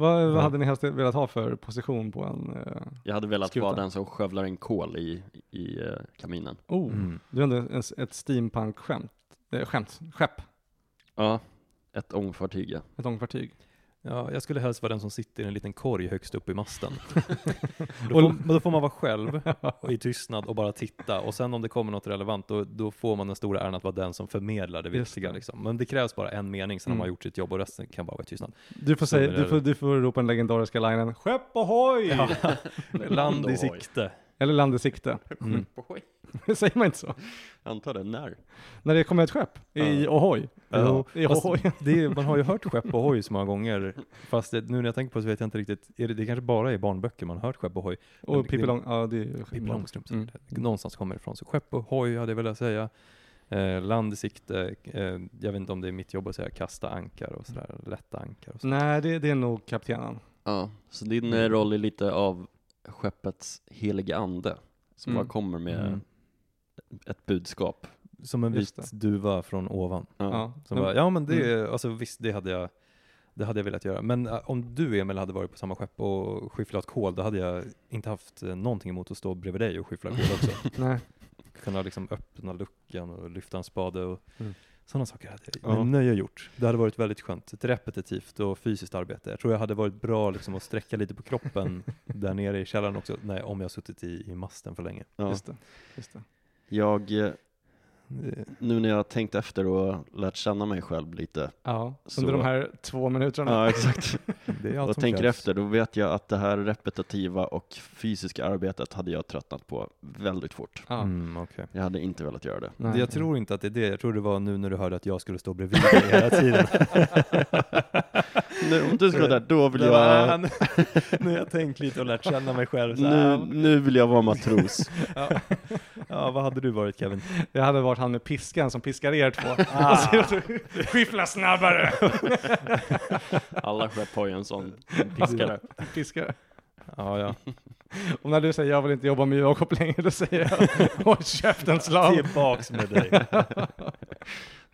Speaker 2: Vad, vad hade ni helst velat ha för position på en... Uh...
Speaker 3: Jag hade velat
Speaker 2: Skuta.
Speaker 3: vara den som skövlar en kol i, i eh, kaminen.
Speaker 2: Oh,
Speaker 1: mm.
Speaker 2: du är ändå en, ett steampunk-skämt. Eh, skämt. Skepp.
Speaker 3: Ja, ett ångfartyg ja.
Speaker 2: Ett ångfartyg.
Speaker 1: Ja, jag skulle helst vara den som sitter i en liten korg högst upp i masten. då, får, då får man vara själv och i tystnad och bara titta. Och sen om det kommer något relevant, då, då får man den stora äran att vara den som förmedlar det viktiga.
Speaker 2: det.
Speaker 1: Liksom. Men det krävs bara en mening, sen har
Speaker 2: Mm.
Speaker 1: man gjort sitt jobb och resten kan bara vara i tystnad.
Speaker 2: Du får, säga, du, får, du får ropa den legendariska linen Skepp ohoj!
Speaker 1: Land i sikte.
Speaker 2: Eller land i sikte.
Speaker 1: Mm.
Speaker 2: Säger man inte så?
Speaker 3: Antar det, när?
Speaker 2: När det kommer ett skepp i
Speaker 1: Ja.
Speaker 2: ohoj.
Speaker 1: Ja.
Speaker 2: I
Speaker 1: Fast
Speaker 2: ohoj.
Speaker 1: det, är- man har ju hört skepp och hoj så många gånger, fast det, nu när jag tänker på det så vet jag inte riktigt, är det, det kanske bara är i barnböcker man har hört skepp och hoj.
Speaker 2: Och Pippi Lång, ja det är
Speaker 1: Pippi Långstrump,
Speaker 2: Mm.
Speaker 1: någonstans kommer det ifrån. Så skepp och hoj hade jag velat säga. Eh, land i sikte, eh, jag vet inte om det är mitt jobb att säga kasta ankar och sådär, lätta ankar och sådär.
Speaker 2: Nej, det, det är nog kaptenen.
Speaker 3: Ja, så din eh, roll är lite av skeppets heliga ande, som
Speaker 2: Mm.
Speaker 3: bara kommer med
Speaker 1: Mm.
Speaker 3: ett budskap.
Speaker 1: Som en vit duva från ovan.
Speaker 3: Ja.
Speaker 2: Ja.
Speaker 1: Som bara, ja men det,
Speaker 2: Mm.
Speaker 1: alltså visst det hade jag det hade jag velat göra. Men äh, om du Emil hade varit på samma skepp och skyfflat kol, då hade jag inte haft eh, någonting emot att stå bredvid dig och skyffla kol också.
Speaker 2: Nej.
Speaker 1: Kunna liksom öppna luckan och lyfta en spade och
Speaker 2: Mm.
Speaker 1: Sådana saker hade jag
Speaker 2: Ja.
Speaker 1: med nöje gjort. Det hade varit väldigt skönt. Ett repetitivt och fysiskt arbete. Jag tror jag hade varit bra liksom att sträcka lite på kroppen där nere i källaren också, nej, om jag suttit i, i masten för länge.
Speaker 3: Ja.
Speaker 2: Just det. Just det.
Speaker 3: Jag, eh,
Speaker 1: Det-
Speaker 3: nu när jag har tänkt efter och lärt känna mig själv lite,
Speaker 2: Ja,
Speaker 3: Så-
Speaker 2: under de här två minuterna.
Speaker 3: ja exakt,
Speaker 1: Det
Speaker 3: och tänker
Speaker 1: krävs.
Speaker 3: efter, då vet jag att det här repetitiva och fysiska arbetet hade jag tröttnat på väldigt fort.
Speaker 2: Ja.
Speaker 1: Mm, okej.
Speaker 3: Jag hade inte velat göra det.
Speaker 2: Nej.
Speaker 1: Jag tror inte att det är det. Jag tror det var nu när du hörde att jag skulle stå bredvid dig hela tiden.
Speaker 3: Nu, om du ska där, då vill jag,
Speaker 1: nu, nu har jag tänkt lite och lärt känna mig själv. Så
Speaker 3: nu, nu vill jag vara matros.
Speaker 1: ja. ja, vad hade du varit Kevin?
Speaker 2: Jag hade varit han med piskan som piskar er två.
Speaker 1: Ah.
Speaker 2: Skyffla snabbare!
Speaker 3: Alla skepp har ju en sån piskare.
Speaker 2: Piskare.
Speaker 1: Ja, ja.
Speaker 2: Och när du säger jag vill inte jobba med Jakob längre, då säger jag håll käften slav.
Speaker 1: Tillbaks med dig.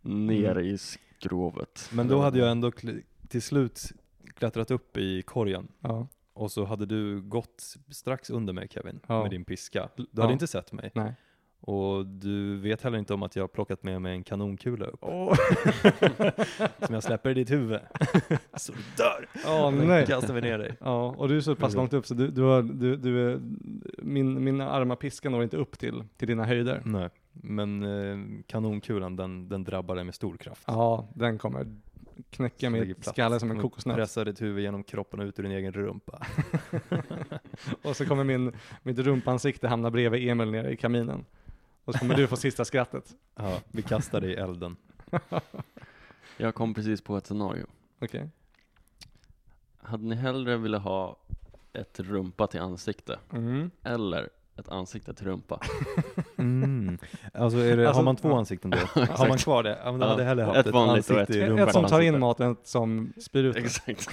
Speaker 3: Ner i skrovet.
Speaker 1: Men då hade jag ändå till slut klättrat upp i korgen.
Speaker 2: Ja,
Speaker 1: Och så hade du gått strax under mig Kevin,
Speaker 2: Ja.
Speaker 1: med din piska. Du
Speaker 2: Ja.
Speaker 1: hade inte sett mig.
Speaker 2: nej.
Speaker 1: Och du vet heller inte om att jag har plockat med mig en kanonkula upp.
Speaker 2: Åh
Speaker 1: Som jag släpper i ditt huvud. Så du dör! Men
Speaker 2: nej.
Speaker 1: kastar vi ner dig.
Speaker 2: Ja, och du är så pass långt upp så du, du, har, du, du är min, min arma piska når inte upp till, till dina höjder.
Speaker 1: Nej, men eh, kanonkulan den, den drabbar dig med stor kraft.
Speaker 2: Ja, den kommer knäcka min skalle som en kokosnöt.
Speaker 1: Pressa ditt huvud genom kroppen och ut ur din egen rumpa.
Speaker 2: Och så kommer min, mitt rumpansikte hamna bredvid Emil nere i kaminen. Och så kommer du få sista skrattet.
Speaker 1: Ja, vi kastar dig i elden.
Speaker 3: Jag kom precis på ett scenario.
Speaker 2: Okej.
Speaker 3: Hade ni hellre velat ha ett rumpa till ansikte
Speaker 2: Mm.
Speaker 3: eller ett ansikte till rumpa?
Speaker 1: Mm. Alltså, är det,
Speaker 2: Alltså,
Speaker 1: har man två
Speaker 2: ja.
Speaker 1: ansikten då? har man kvar det? Ja, men då
Speaker 3: Ja,
Speaker 1: hade jag hellre haft
Speaker 3: ett
Speaker 1: ett,
Speaker 3: vanligt och
Speaker 1: ansikte i
Speaker 3: ett-
Speaker 1: rumpan.
Speaker 2: Ett som tar in
Speaker 3: ansikte.
Speaker 2: mat och ett som spyr ut det.
Speaker 3: Exakt.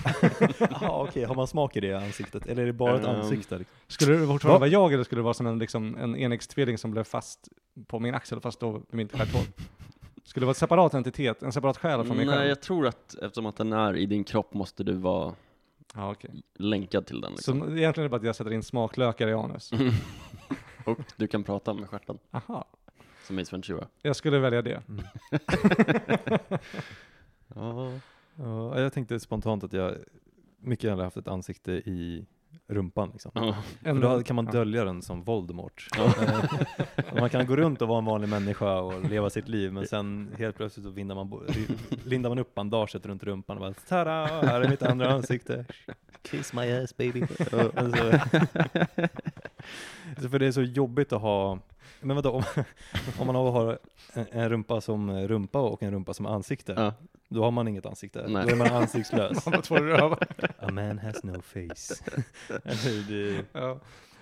Speaker 1: Jaha, okej. Har man smak i det ansiktet? Eller är det bara ett
Speaker 3: Ehm,
Speaker 1: ansikte?
Speaker 2: Skulle det fortfarande
Speaker 1: Va?
Speaker 2: vara jag eller skulle det vara som en, liksom, en enäggstvilling som blev fast på min axel fast då vid mitt stjärthål? Skulle det vara ett separat entitet, en separat själ från mig
Speaker 3: Nej,
Speaker 2: själv?
Speaker 3: jag tror att eftersom att den är i din kropp måste du vara
Speaker 2: Ja, okej.
Speaker 3: länkad till den liksom.
Speaker 2: Så egentligen är det bara att jag sätter in smaklökar i anus?
Speaker 3: Och du kan prata med stjärten,
Speaker 2: Aha.
Speaker 3: som Ace Ventura.
Speaker 2: Jag skulle välja det.
Speaker 1: Mm.
Speaker 3: Ja.
Speaker 1: Ja, jag tänkte spontant att jag mycket gärna haft ett ansikte i rumpan liksom.
Speaker 3: Ja.
Speaker 1: För då kan man
Speaker 2: ja.
Speaker 1: dölja den som Voldemort.
Speaker 3: Ja.
Speaker 1: Eh, man kan gå runt och vara en vanlig människa och leva sitt liv, men sen helt plötsligt så vindar man, lindar man upp bandaget runt rumpan och bara tada, här är mitt andra ansikte. Kiss my ass baby. Och så, så för det är så jobbigt att ha, men vadå, om, om man har en, en rumpa som rumpa och en rumpa som ansikte,
Speaker 3: Ja.
Speaker 1: då har man inget ansikte.
Speaker 3: Nej.
Speaker 1: Då är man ansiktslös.
Speaker 2: Man har två rövar.
Speaker 1: A man has no face. Eller det,
Speaker 2: Ja.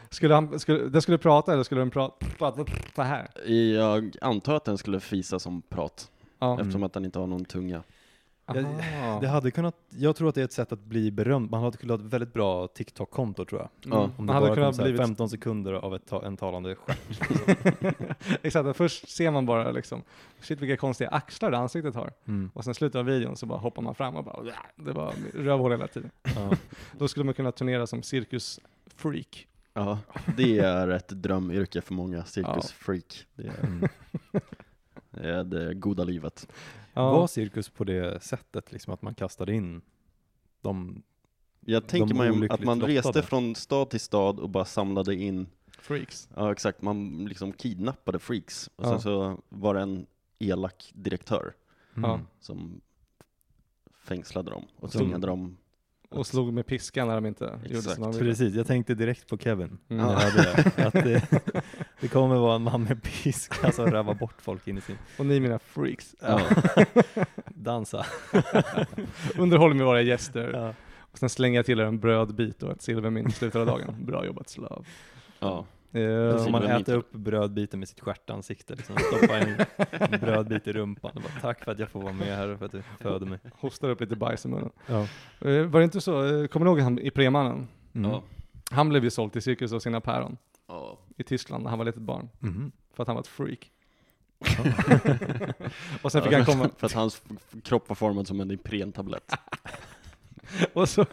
Speaker 2: Skulle han, skulle, den skulle prata eller skulle den prata prata så här?
Speaker 3: Jag antar att den skulle fisa som prat,
Speaker 2: Ja.
Speaker 1: Mm.
Speaker 3: eftersom att den inte har någon tunga.
Speaker 1: Jag-. Det hade kunnat, jag tror att det är ett sätt att bli berömd. Man hade kunnat ha ett väldigt bra TikTok-konto tror jag.
Speaker 2: Mm.
Speaker 3: Ja.
Speaker 1: Om det
Speaker 2: Man hade
Speaker 1: bara
Speaker 2: kunnat blivit
Speaker 1: 15 sekunder av ett ta, en talande stjärt.
Speaker 2: Exakt, att först ser man bara liksom, shit vilka konstiga axlar det ansiktet har.
Speaker 1: Mm.
Speaker 2: Och sen slutet av videon så bara hoppar man fram och bara, det var rövhål hela tiden.
Speaker 1: Ja.
Speaker 2: Då skulle man kunna turnera som cirkusfreak.
Speaker 3: Ja, det är ett drömyrke för många cirkusfreak. Det, är,
Speaker 1: Mm.
Speaker 3: Det goda livet.
Speaker 2: Ja.
Speaker 1: Var cirkus på det sättet, liksom att man kastade in de,
Speaker 3: Jag tänker mig att man reste
Speaker 1: lottade.
Speaker 3: från stad till stad och bara samlade in,
Speaker 2: Freaks.
Speaker 3: ja exakt, man liksom kidnappade freaks. Och
Speaker 2: Ja.
Speaker 3: sen så var det en elak direktör
Speaker 1: mm.
Speaker 2: Ja.
Speaker 3: som fängslade dem och tvingade dem.
Speaker 2: Och slog med piskan när de inte gjorde
Speaker 3: Exakt.
Speaker 2: som de ville.
Speaker 1: Precis, jag tänkte direkt på Kevin.
Speaker 2: Mm.
Speaker 1: det. Att det, det kommer vara en man med piska som rövar bort folk in i sin...
Speaker 2: Och ni mina freaks.
Speaker 3: Ja.
Speaker 1: Dansa.
Speaker 2: Underhåller med våra gäster.
Speaker 1: Ja.
Speaker 2: Och sen slänger jag till er en brödbit och ett silvermynt i slutet av dagen. Bra jobbat slav.
Speaker 3: Ja.
Speaker 2: Eh,
Speaker 1: Så man äter upp brödbiten med sitt stjärtansikte, liksom stoppa en, en brödbit i rumpan och bara tack för att jag får vara med här och för att du föder mig.
Speaker 2: hostar upp lite bajs i munnen.
Speaker 1: Ja.
Speaker 2: Eh, var det inte så, eh, kommer ni ihåg han i Premannen?
Speaker 1: Mm.
Speaker 3: Ja.
Speaker 2: Han blev ju såld till cirkus av sina päron
Speaker 3: Ja.
Speaker 2: i Tyskland när han var litet barn.
Speaker 1: Mhm.
Speaker 2: För att han var ett freak. och sen fick han komma,
Speaker 3: För att hans kropp var formad som en Ipren-tablett.
Speaker 2: och så,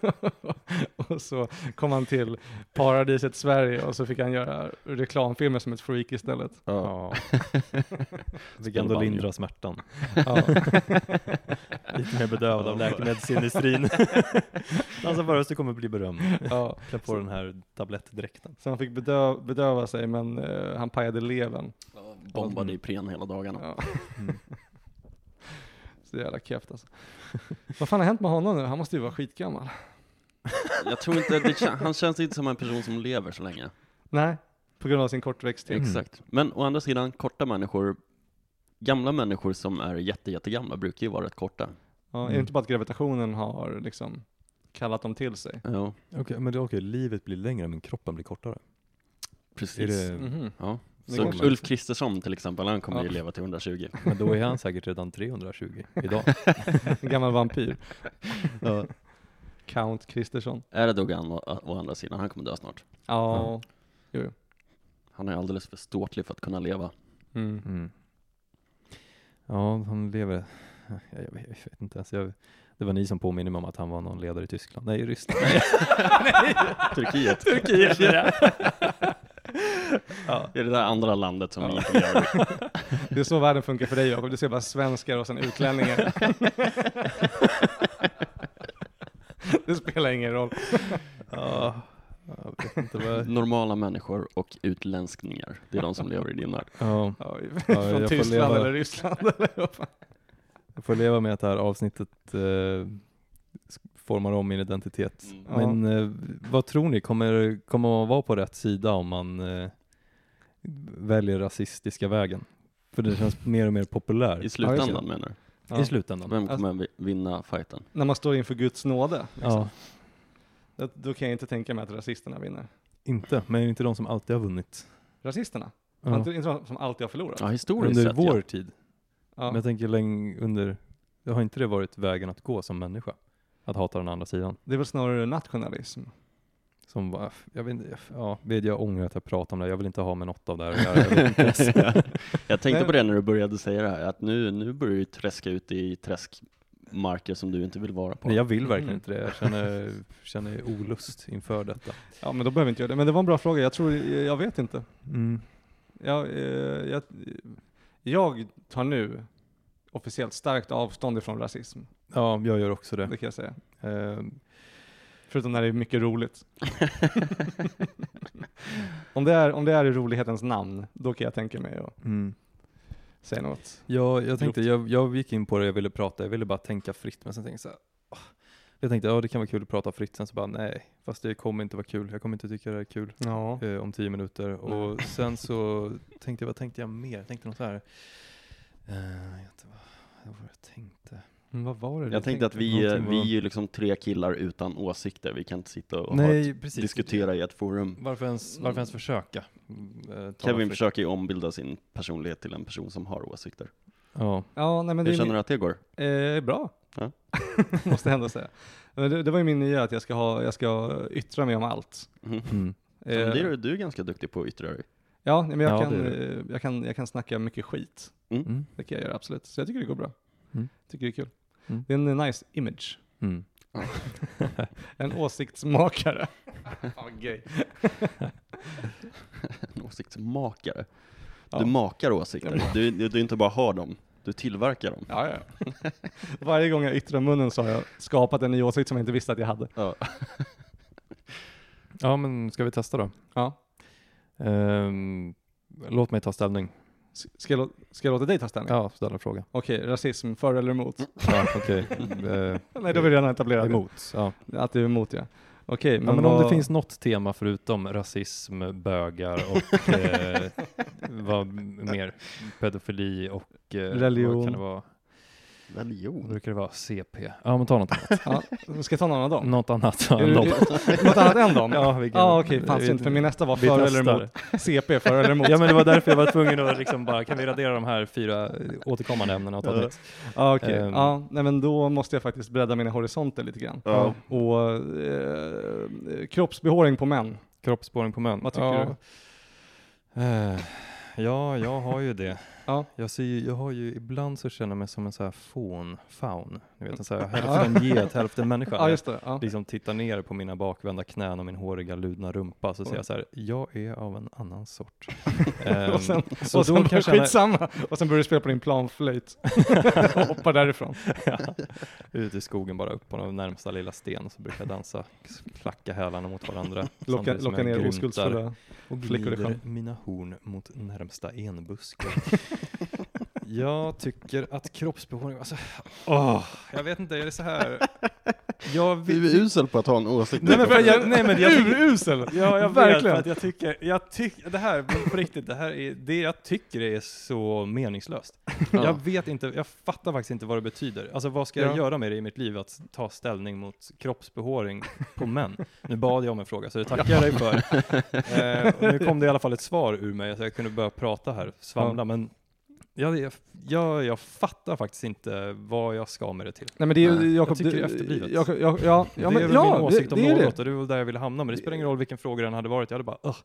Speaker 2: och så kom han till paradiset Sverige och så fick han göra reklamfilmer som ett freak istället.
Speaker 1: Ja. Fick ändå lindra smärtan.
Speaker 2: Ja.
Speaker 1: Lite mer bedövad av läkemedelsindustrin. Dansa bara så du kommer bli berömd.
Speaker 2: Ja.
Speaker 1: Klä på den här tablettdräkten.
Speaker 2: Så han fick bedö- bedöva sig men eh, han pajade levern.
Speaker 3: Bombade Ipren hela dagarna.
Speaker 2: Ja.
Speaker 1: Mm.
Speaker 2: Så jävla keft alltså. Vad fan har hänt med honom nu? Han måste ju vara skitgammal.
Speaker 3: Jag tror inte, det, han känns inte som en person som lever så länge.
Speaker 2: Nej, på grund av sin kortväxthet.
Speaker 1: Mm.
Speaker 3: Exakt. Men å andra sidan, korta människor, gamla människor som är jätte, jättegamla brukar ju vara rätt korta.
Speaker 2: Ja, Är det
Speaker 1: Mm.
Speaker 2: inte bara att gravitationen har liksom kallat dem till sig?
Speaker 3: Ja,
Speaker 1: Okej, men det är okej, livet blir längre men kroppen blir kortare.
Speaker 3: precis.
Speaker 1: Är det,
Speaker 2: Mhm.
Speaker 3: Ja. Så Ulf Kristersson till exempel, han kommer ju
Speaker 2: Ja.
Speaker 3: leva till 120.
Speaker 1: Men då är han säkert redan 320 idag.
Speaker 2: Gammal vampyr.
Speaker 3: Ja.
Speaker 2: Count Kristersson.
Speaker 3: Är det Dogan å, å andra sidan, han kommer dö snart.
Speaker 2: Ja.
Speaker 3: Han är alldeles för ståtlig för att kunna leva.
Speaker 2: Mm.
Speaker 1: Mm. Ja, han lever... Jag, jag, vet- jag vet inte ens. Jag, det var ni som påminner mig om att han var någon ledare i Tyskland. Nej, i Ryssland.
Speaker 3: Turkiet.
Speaker 1: Turkiet, ja.
Speaker 3: Det är det där andra landet som vi inte gör.
Speaker 2: Det är så världen funkar för dig Jakob. Du ser bara svenskar och sen utlänningar. det spelar ingen roll.
Speaker 1: Ja, vad...
Speaker 3: Normala människor och utlänskningar, det är de som lever i din värld.
Speaker 1: Ja,
Speaker 2: Ja, från Tyskland
Speaker 1: leva-
Speaker 2: eller Ryssland eller vad fan.
Speaker 1: jag får leva med att det här avsnittet eh, formar om min identitet.
Speaker 3: Mm.
Speaker 2: Ja.
Speaker 1: Men eh, vad tror ni, kommer, kommer man vara på rätt sida om man eh, väljer rasistiska vägen? För det känns mer och mer populär
Speaker 3: I slutändan menar du?
Speaker 2: Ja.
Speaker 1: i slutändan.
Speaker 3: Vem kommer vi- vinna fighten?
Speaker 2: När man står inför Guds nåde, liksom.
Speaker 1: Ja,
Speaker 2: då, då kan jag inte tänka mig att rasisterna vinner.
Speaker 1: inte, men är det inte de som alltid har vunnit?
Speaker 2: Rasisterna?
Speaker 1: Ja.
Speaker 2: Inte, inte de som alltid har förlorat?
Speaker 3: Ja, historiskt
Speaker 1: Under
Speaker 3: sett
Speaker 1: vår
Speaker 3: ja.
Speaker 1: tid.
Speaker 2: Ja.
Speaker 1: Men jag tänker länge under, har inte det varit vägen att gå som människa? Att hata den andra sidan?
Speaker 2: Det är väl snarare nationalism?
Speaker 1: Som jag vet inte, ja, vet jag ångrar att jag pratar om det, jag vill inte ha med något av det här att göra. Jag
Speaker 3: tänkte på det när du började säga det här, att nu, nu börjar du träska ut i träskmarker som du inte vill vara på.
Speaker 1: Nej, jag vill verkligen
Speaker 2: Mm.
Speaker 1: inte det, jag känner, känner olust inför detta.
Speaker 2: Ja, men då behöver vi inte göra det. Men det var en bra fråga. Jag tror, jag vet inte.
Speaker 1: Mm.
Speaker 2: Jag, eh, jag, jag tar nu officiellt starkt avstånd ifrån rasism.
Speaker 1: Ja, jag gör också det.
Speaker 2: Det kan jag säga.
Speaker 1: Eh,
Speaker 2: Förutom när det är mycket roligt. om, det är, om det är i rolighetens namn, då kan jag tänka mig att
Speaker 1: mm.
Speaker 2: säga något.
Speaker 1: Ja, jag tänkte, jag, jag gick in på det, jag ville prata, jag ville bara tänka fritt, men sen tänkte jag så här, åh. jag tänkte, ja det kan vara kul att prata fritt, sen så bara nej, fast det kommer inte vara kul, jag kommer inte tycka det är kul
Speaker 2: Ja.
Speaker 1: eh, om tio minuter. Och sen så tänkte jag, vad tänkte jag mer? Jag tänkte något så här, eh, jag vet inte vad, var jag tänkte?
Speaker 2: Men vad var det
Speaker 3: Jag tänkte att vi,
Speaker 1: Någonting
Speaker 3: vi är ju liksom tre killar utan åsikter, vi kan inte sitta och
Speaker 1: Nej,
Speaker 3: ett, diskutera i ett forum.
Speaker 1: Varför ens, varför ens försöka? Mm, eh,
Speaker 3: Kevin försöker ju ombilda sin personlighet till en person som har åsikter.
Speaker 1: Ja,
Speaker 2: Ja, nej men det
Speaker 3: Hur känner du att det går?
Speaker 2: Eh, bra.
Speaker 3: Ja.
Speaker 2: Måste jag ändå säga. Men det, det var ju min nya att jag ska, ha, jag ska yttra mig om allt.
Speaker 1: Mm.
Speaker 3: Men
Speaker 2: Eh,
Speaker 3: det är, du är ganska duktig på att yttra dig.
Speaker 2: Ja, men jag,
Speaker 1: Ja,
Speaker 2: kan,
Speaker 1: det
Speaker 2: eh, jag, kan, jag kan snacka mycket skit.
Speaker 1: Mm.
Speaker 2: Det kan jag göra absolut. Så jag tycker det går bra.
Speaker 1: Mm.
Speaker 2: Tycker det är kul.
Speaker 1: Mm.
Speaker 2: Det är en eh, nice image.
Speaker 1: Mm.
Speaker 2: En åsiktsmakare. Fan vad gay.
Speaker 3: En åsiktsmakare.
Speaker 2: Ja.
Speaker 3: Du makar åsikter, du, du, du inte bara har dem, du tillverkar dem.
Speaker 2: Ja, ja. Varje gång jag yttrar munnen så har jag skapat en ny åsikt som jag inte visste att jag hade.
Speaker 3: Ja.
Speaker 1: ja, men ska vi testa då?
Speaker 2: Ja.
Speaker 1: Ehm, låt mig ta ställning.
Speaker 2: Ska jag, ska jag låta dig ta ställning?
Speaker 1: Ja, ställa en fråga.
Speaker 2: Okej, rasism, för eller emot?
Speaker 1: Ja, okej. Eh,
Speaker 2: Nej, då har vi redan etablerat
Speaker 1: emot. Ja.
Speaker 2: Att du är emot ja. Okej,
Speaker 1: Ja,
Speaker 2: men,
Speaker 1: men om
Speaker 2: vad...
Speaker 1: det finns något tema förutom rasism, bögar och eh, vad mer? Pedofili och eh,
Speaker 2: Religion.
Speaker 1: Vad kan det vara?
Speaker 3: Religion.
Speaker 1: brukar det vara? CP? Ja, men ta något annat.
Speaker 2: Ja, ska jag ta någon av dem?
Speaker 1: något annat. Ja, än
Speaker 2: du-
Speaker 1: dem.
Speaker 2: Något annat än dem?
Speaker 1: Ja, vi kan-
Speaker 2: ah, okej, fan
Speaker 1: vi-
Speaker 2: synd, för min nästa var för eller emot. CP, för eller emot.
Speaker 1: Ja, men det var därför jag var tvungen att liksom bara, kan vi radera de här fyra återkommande ämnena och ta ett
Speaker 3: Ja.
Speaker 1: nytt?
Speaker 2: Okej.
Speaker 1: Ehm.
Speaker 2: Ja, nej men då måste jag faktiskt bredda mina horisonter lite grann.
Speaker 3: Ja.
Speaker 2: Och eh, kroppsbehåring på män.
Speaker 1: Kroppsspårning på män.
Speaker 2: Vad tycker
Speaker 1: ja. Eh, ja, jag har ju det.
Speaker 2: Ja.
Speaker 1: Jag, ser, ju- jag har ju, ibland så känner jag mig som en så här fån, faun. Ni vet, så här, hälften get, hälften människa.
Speaker 2: Ja, just det. Ja.
Speaker 1: liksom tittar ner på mina bakvända knän och min håriga ludna rumpa så säger jag så här, jag är av en annan sort. Ehm,
Speaker 2: och sen,
Speaker 1: så
Speaker 2: och sen
Speaker 1: då
Speaker 2: skitsamma. Och sen börjar du spela på din planflöjt. och hoppar därifrån.
Speaker 1: ja, ut i skogen bara upp på den närmsta lilla sten och så brukar jag dansa, klacka hälarna mot varandra.
Speaker 2: Locka, locka ner oskuldsfulla.
Speaker 1: och
Speaker 2: flickor i
Speaker 1: glider
Speaker 2: sjön.
Speaker 1: mina horn mot närmsta enbuske. Jag tycker att kroppsbehåring, alltså, åh, jag vet inte, är det så här? Jag
Speaker 3: Du
Speaker 1: vill,
Speaker 3: är usel på att ha en åsikt.
Speaker 1: Nej, men för jag, nej men jag tycker,
Speaker 2: Urusel!
Speaker 1: Ja, jag vet
Speaker 2: Verkligen.
Speaker 1: för att jag tycker, jag tycker, det här, på riktigt, det här är, det jag tycker är så meningslöst.
Speaker 3: Ja.
Speaker 1: Jag vet inte, jag fattar faktiskt inte vad det betyder. Alltså vad ska jag
Speaker 2: Ja.
Speaker 1: göra med det i mitt liv, att ta ställning mot kroppsbehåring på män? Nu bad jag om en fråga, så det tackar jag dig för. Eh, nu kom det i alla fall ett svar ur mig, så jag kunde börja prata här, svamla, men jag, jag, jag, fattar faktiskt inte vad jag ska med det till.
Speaker 2: Nej men det är
Speaker 3: Nej,
Speaker 2: Jakob,
Speaker 1: jag tycker det är efterblivet.
Speaker 2: Jakob, ja, ja, ja,
Speaker 1: det
Speaker 2: men,
Speaker 1: är väl
Speaker 2: ja,
Speaker 1: min åsikt
Speaker 2: det,
Speaker 1: om
Speaker 2: det
Speaker 1: något,
Speaker 2: det.
Speaker 1: och det är väl där jag ville hamna, men det spelar ingen roll vilken fråga den hade varit, jag hade bara Ugh.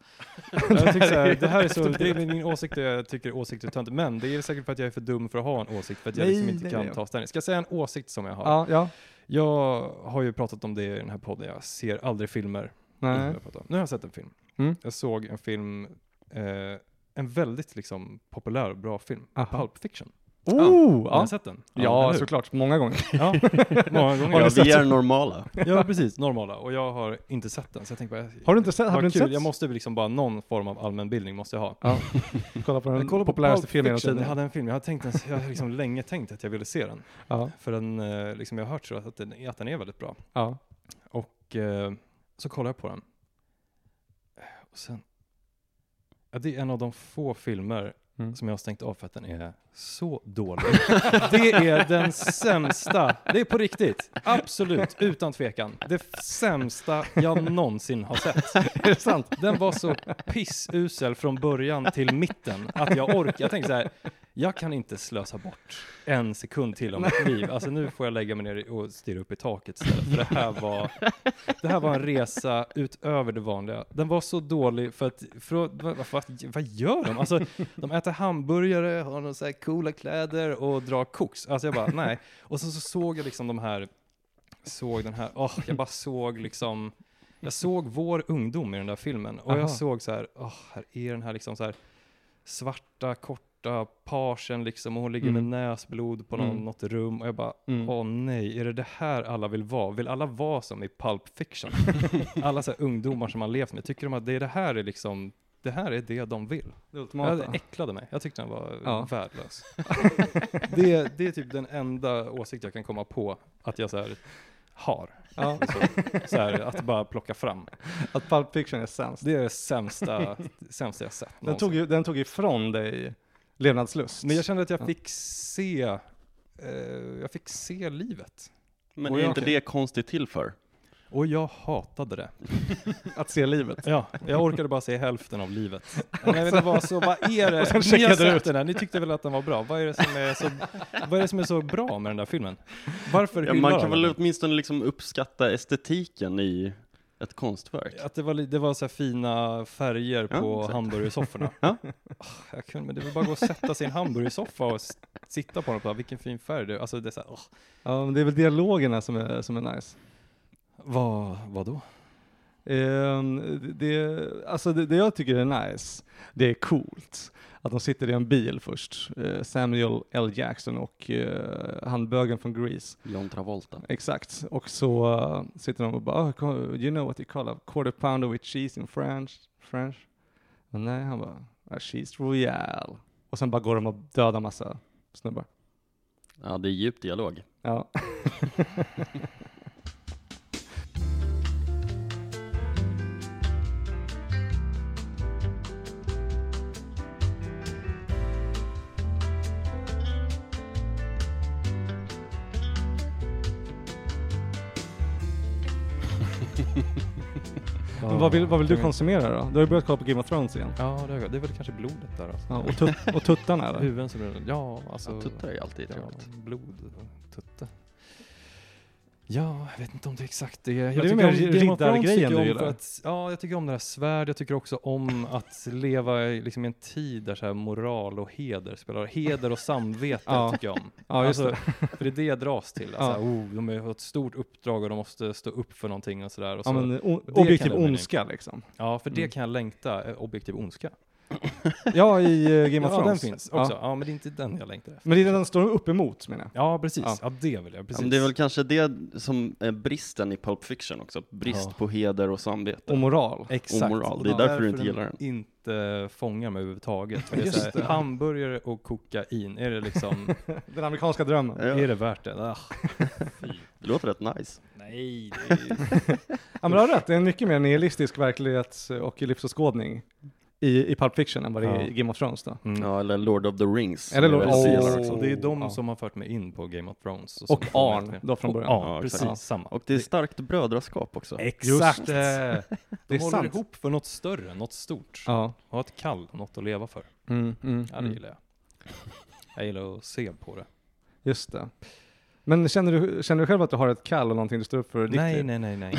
Speaker 1: Jag tycker så här, det här är så, det är min åsikt, och jag tycker åsikter är töntigt, men det är säkert för att jag är för dum för att ha en åsikt, för att jag
Speaker 2: Nej,
Speaker 1: liksom inte
Speaker 2: nej,
Speaker 1: kan
Speaker 2: nej.
Speaker 1: ta ställning. Ska jag säga en åsikt som jag har?
Speaker 2: Ja, ja.
Speaker 1: Jag har ju pratat om det i den här podden, jag ser aldrig filmer.
Speaker 2: Nej.
Speaker 1: Nu har jag sett en film.
Speaker 2: Mm.
Speaker 1: Jag såg en film, eh, en väldigt liksom populär och bra film,
Speaker 2: Aha.
Speaker 1: Pulp Fiction.
Speaker 2: Oh!
Speaker 1: Har ni
Speaker 2: Ja,
Speaker 1: sett den?
Speaker 2: ja
Speaker 1: hur?
Speaker 2: såklart. Många gånger.
Speaker 1: Ja, många gånger.
Speaker 3: Ja, vi är normala.
Speaker 1: Ja, precis. Normala. Och jag har inte sett den, så jag tänkte bara,
Speaker 2: Har du inte sett? Har du inte sett?
Speaker 1: Jag måste liksom bara, någon form av allmänbildning måste jag ha.
Speaker 2: Ja. Kolla på den
Speaker 1: Jag kollade på
Speaker 2: populäraste filmen genom
Speaker 1: Fiction, jag
Speaker 2: tiden.
Speaker 1: hade en film, jag har, tänkt, en- jag har liksom länge tänkt att jag ville se den.
Speaker 2: Ja,
Speaker 1: För den, eh, liksom jag har hört så att den, att den är väldigt bra.
Speaker 2: ja.
Speaker 1: Och eh, så kollar jag på den. Och sen, ja, det är en av de få filmer
Speaker 2: Mm.
Speaker 1: som jag har stängt av för att den är så dålig. det är den sämsta, det är på riktigt, absolut, utan tvekan, det sämsta jag någonsin har sett.
Speaker 2: Är det sant?
Speaker 1: Den var så pissusel från början till mitten att jag orkar. Jag tänker så här, jag kan inte slösa bort en sekund till av mitt liv. Alltså nu får jag lägga mig ner och stirra upp i taket istället. För det här var, det här var en resa utöver det vanliga. Den var så dålig för att, för, att- vad, vad, vad gör de? Alltså de äter hamburgare, har några så här coola kläder och drar koks. Alltså jag bara, nej. Och så, så såg jag liksom de här, såg den här, åh, jag bara såg liksom jag såg vår ungdom i den där filmen och
Speaker 2: Aha.
Speaker 1: jag såg så här, åh, här är den här liksom så här svarta, korta parsen liksom och hon ligger
Speaker 2: Mm.
Speaker 1: med näsblod på någon,
Speaker 2: Mm.
Speaker 1: något rum och jag bara,
Speaker 2: Mm.
Speaker 1: åh nej, är det det här alla vill vara? Vill alla vara som i Pulp Fiction? alla så här ungdomar som man levt med, tycker de att det, är det här är liksom, det här är det de vill?
Speaker 2: Det ultimata.
Speaker 1: det äcklade mig. Jag tyckte den var
Speaker 2: Ja.
Speaker 1: värdelös. det, det är typ den enda åsikt jag kan komma på att jag så här har.
Speaker 2: Ja,
Speaker 1: Så, så här, att bara plocka fram.
Speaker 2: att Pulp Fiction är sämst.
Speaker 1: Det är det sämsta, sämsta jag sett.
Speaker 2: Den
Speaker 1: någonsin.
Speaker 2: tog, ju, den tog ifrån dig levnadslust.
Speaker 1: Men jag kände att jag
Speaker 2: Ja.
Speaker 1: fick se, eh, jag fick se livet.
Speaker 3: Men
Speaker 1: Och
Speaker 3: är
Speaker 1: jag-
Speaker 3: inte det konstigt till för?
Speaker 1: Och jag hatade det.
Speaker 2: Att se livet.
Speaker 1: Ja, jag orkade bara se hälften av livet. Nej, men det var så, vad är det?
Speaker 2: Och sen
Speaker 1: Ni har
Speaker 2: checkade du
Speaker 1: sett
Speaker 2: ut.
Speaker 1: den här, ni tyckte väl att den var bra? Vad är det som är så, vad är det som är så bra med den där filmen? Varför
Speaker 3: Ja,
Speaker 1: hyllar
Speaker 3: man kan
Speaker 1: alla
Speaker 3: väl
Speaker 1: den?
Speaker 3: åtminstone liksom uppskatta estetiken i ett konstverk?
Speaker 1: Att det var, det var så här fina färger
Speaker 3: Ja,
Speaker 1: på
Speaker 3: exakt.
Speaker 1: hamburgersofforna.
Speaker 3: Ja.
Speaker 1: Ah, Jag kunde, men det var bara gå och sätta sig i en hamburgersoffa och sitta på den och bara, vilken fin färg det är. Alltså det är så här.
Speaker 2: Ja, men det är väl dialogerna som är, som är nice.
Speaker 1: Vad, vad då?
Speaker 2: Ehm, det, alltså det, det jag tycker är nice, det är coolt. Att de sitter i en bil först. Eh, Samuel L. Jackson och uh, han bögen från Grease.
Speaker 3: John Travolta.
Speaker 2: Exakt. Och så eh, sitter de och bara, oh, you know what you call a quarter pounder with cheese in French? French? Men nej, han bara, a cheese royale. Och sen bara går de och dödar massa snubbar.
Speaker 3: Ja, det är djup dialog.
Speaker 2: Ja. Men vad, vill, vad vill du konsumera då? Du har ju börjat kolla på Game of Thrones igen.
Speaker 1: Ja, det är, det är väl kanske blodet där alltså.
Speaker 2: Ja, och, tut, och tuttarna eller?
Speaker 1: Huvuden som blir, ja alltså.
Speaker 3: Ja, tuttar är alltid
Speaker 1: ja,
Speaker 3: trevligt.
Speaker 1: blod och tutte. Ja, jag vet inte om det är exakt det. Jag
Speaker 2: det är mer riddargrejen du gillar.
Speaker 1: att, Ja, jag tycker om det här svärd. Jag tycker också om att leva i liksom, en tid där så här moral och heder spelar Heder och samvete
Speaker 2: Ja.
Speaker 1: tycker jag om.
Speaker 2: Ja, just
Speaker 1: alltså, För det är det jag dras till. Alltså,
Speaker 2: Ja.
Speaker 1: oh, de har ett stort uppdrag och de måste stå upp för någonting och sådär.
Speaker 2: Ja, men
Speaker 1: det
Speaker 2: objektiv ondska liksom.
Speaker 1: ja, för det
Speaker 2: Mm.
Speaker 1: kan jag längta. eh, Objektiv ondska.
Speaker 2: Ja, i uh, Game of
Speaker 1: ja,
Speaker 2: Thrones.
Speaker 1: den finns också.
Speaker 2: Ja.
Speaker 1: Ja. men det är inte den jag längtar efter.
Speaker 2: Men det är den den står upp emot menar jag.
Speaker 1: Ja, precis.
Speaker 2: Ja.
Speaker 1: Ja, det vill jag.
Speaker 3: Ja,
Speaker 1: Precis.
Speaker 3: men det är väl kanske det som är bristen i Pulp Fiction också. Brist
Speaker 1: Ja.
Speaker 3: på heder och samvete.
Speaker 2: Och moral.
Speaker 1: Exakt.
Speaker 3: omoral.
Speaker 1: Och
Speaker 3: Det är
Speaker 1: det
Speaker 3: därför du inte gillar den.
Speaker 1: inte fångar mig överhuvudtaget. För det är
Speaker 2: Just det.
Speaker 1: hamburgare och kokain, är det liksom,
Speaker 2: Den amerikanska drömmen.
Speaker 3: Ja.
Speaker 1: är det värt det? Ah,
Speaker 3: Det låter rätt nice.
Speaker 1: nej, det är,
Speaker 2: Ja men du har rätt, det är en mycket mer nihilistisk verklighet och livsåskådning i, i Pulp Fiction än vad det är
Speaker 1: Ja.
Speaker 2: i Game of Thrones då.
Speaker 1: mm.
Speaker 3: Ja, eller Lord of the Rings.
Speaker 2: Eller Lord-
Speaker 3: gillar
Speaker 1: Och
Speaker 3: också.
Speaker 1: det är de
Speaker 2: Ja.
Speaker 1: som har fört mig in på Game of Thrones.
Speaker 2: Och
Speaker 1: mig
Speaker 2: Arn då från
Speaker 1: och
Speaker 2: början.
Speaker 1: Arn,
Speaker 3: Ja,
Speaker 1: precis samma.
Speaker 3: Och det är starkt brödraskap också.
Speaker 1: Exakt!
Speaker 2: Just
Speaker 1: det. De håller
Speaker 2: sant.
Speaker 1: ihop för något större, något stort.
Speaker 2: Ja.
Speaker 1: Ha ett kall, något att leva för.
Speaker 2: Mm, mm,
Speaker 1: Ja, det
Speaker 2: mm.
Speaker 1: gillar jag. Jag gillar att se på det.
Speaker 2: Just det. Men känner du, känner du själv att du har ett kall och någonting du står upp för
Speaker 1: Nej, nej, nej, nej.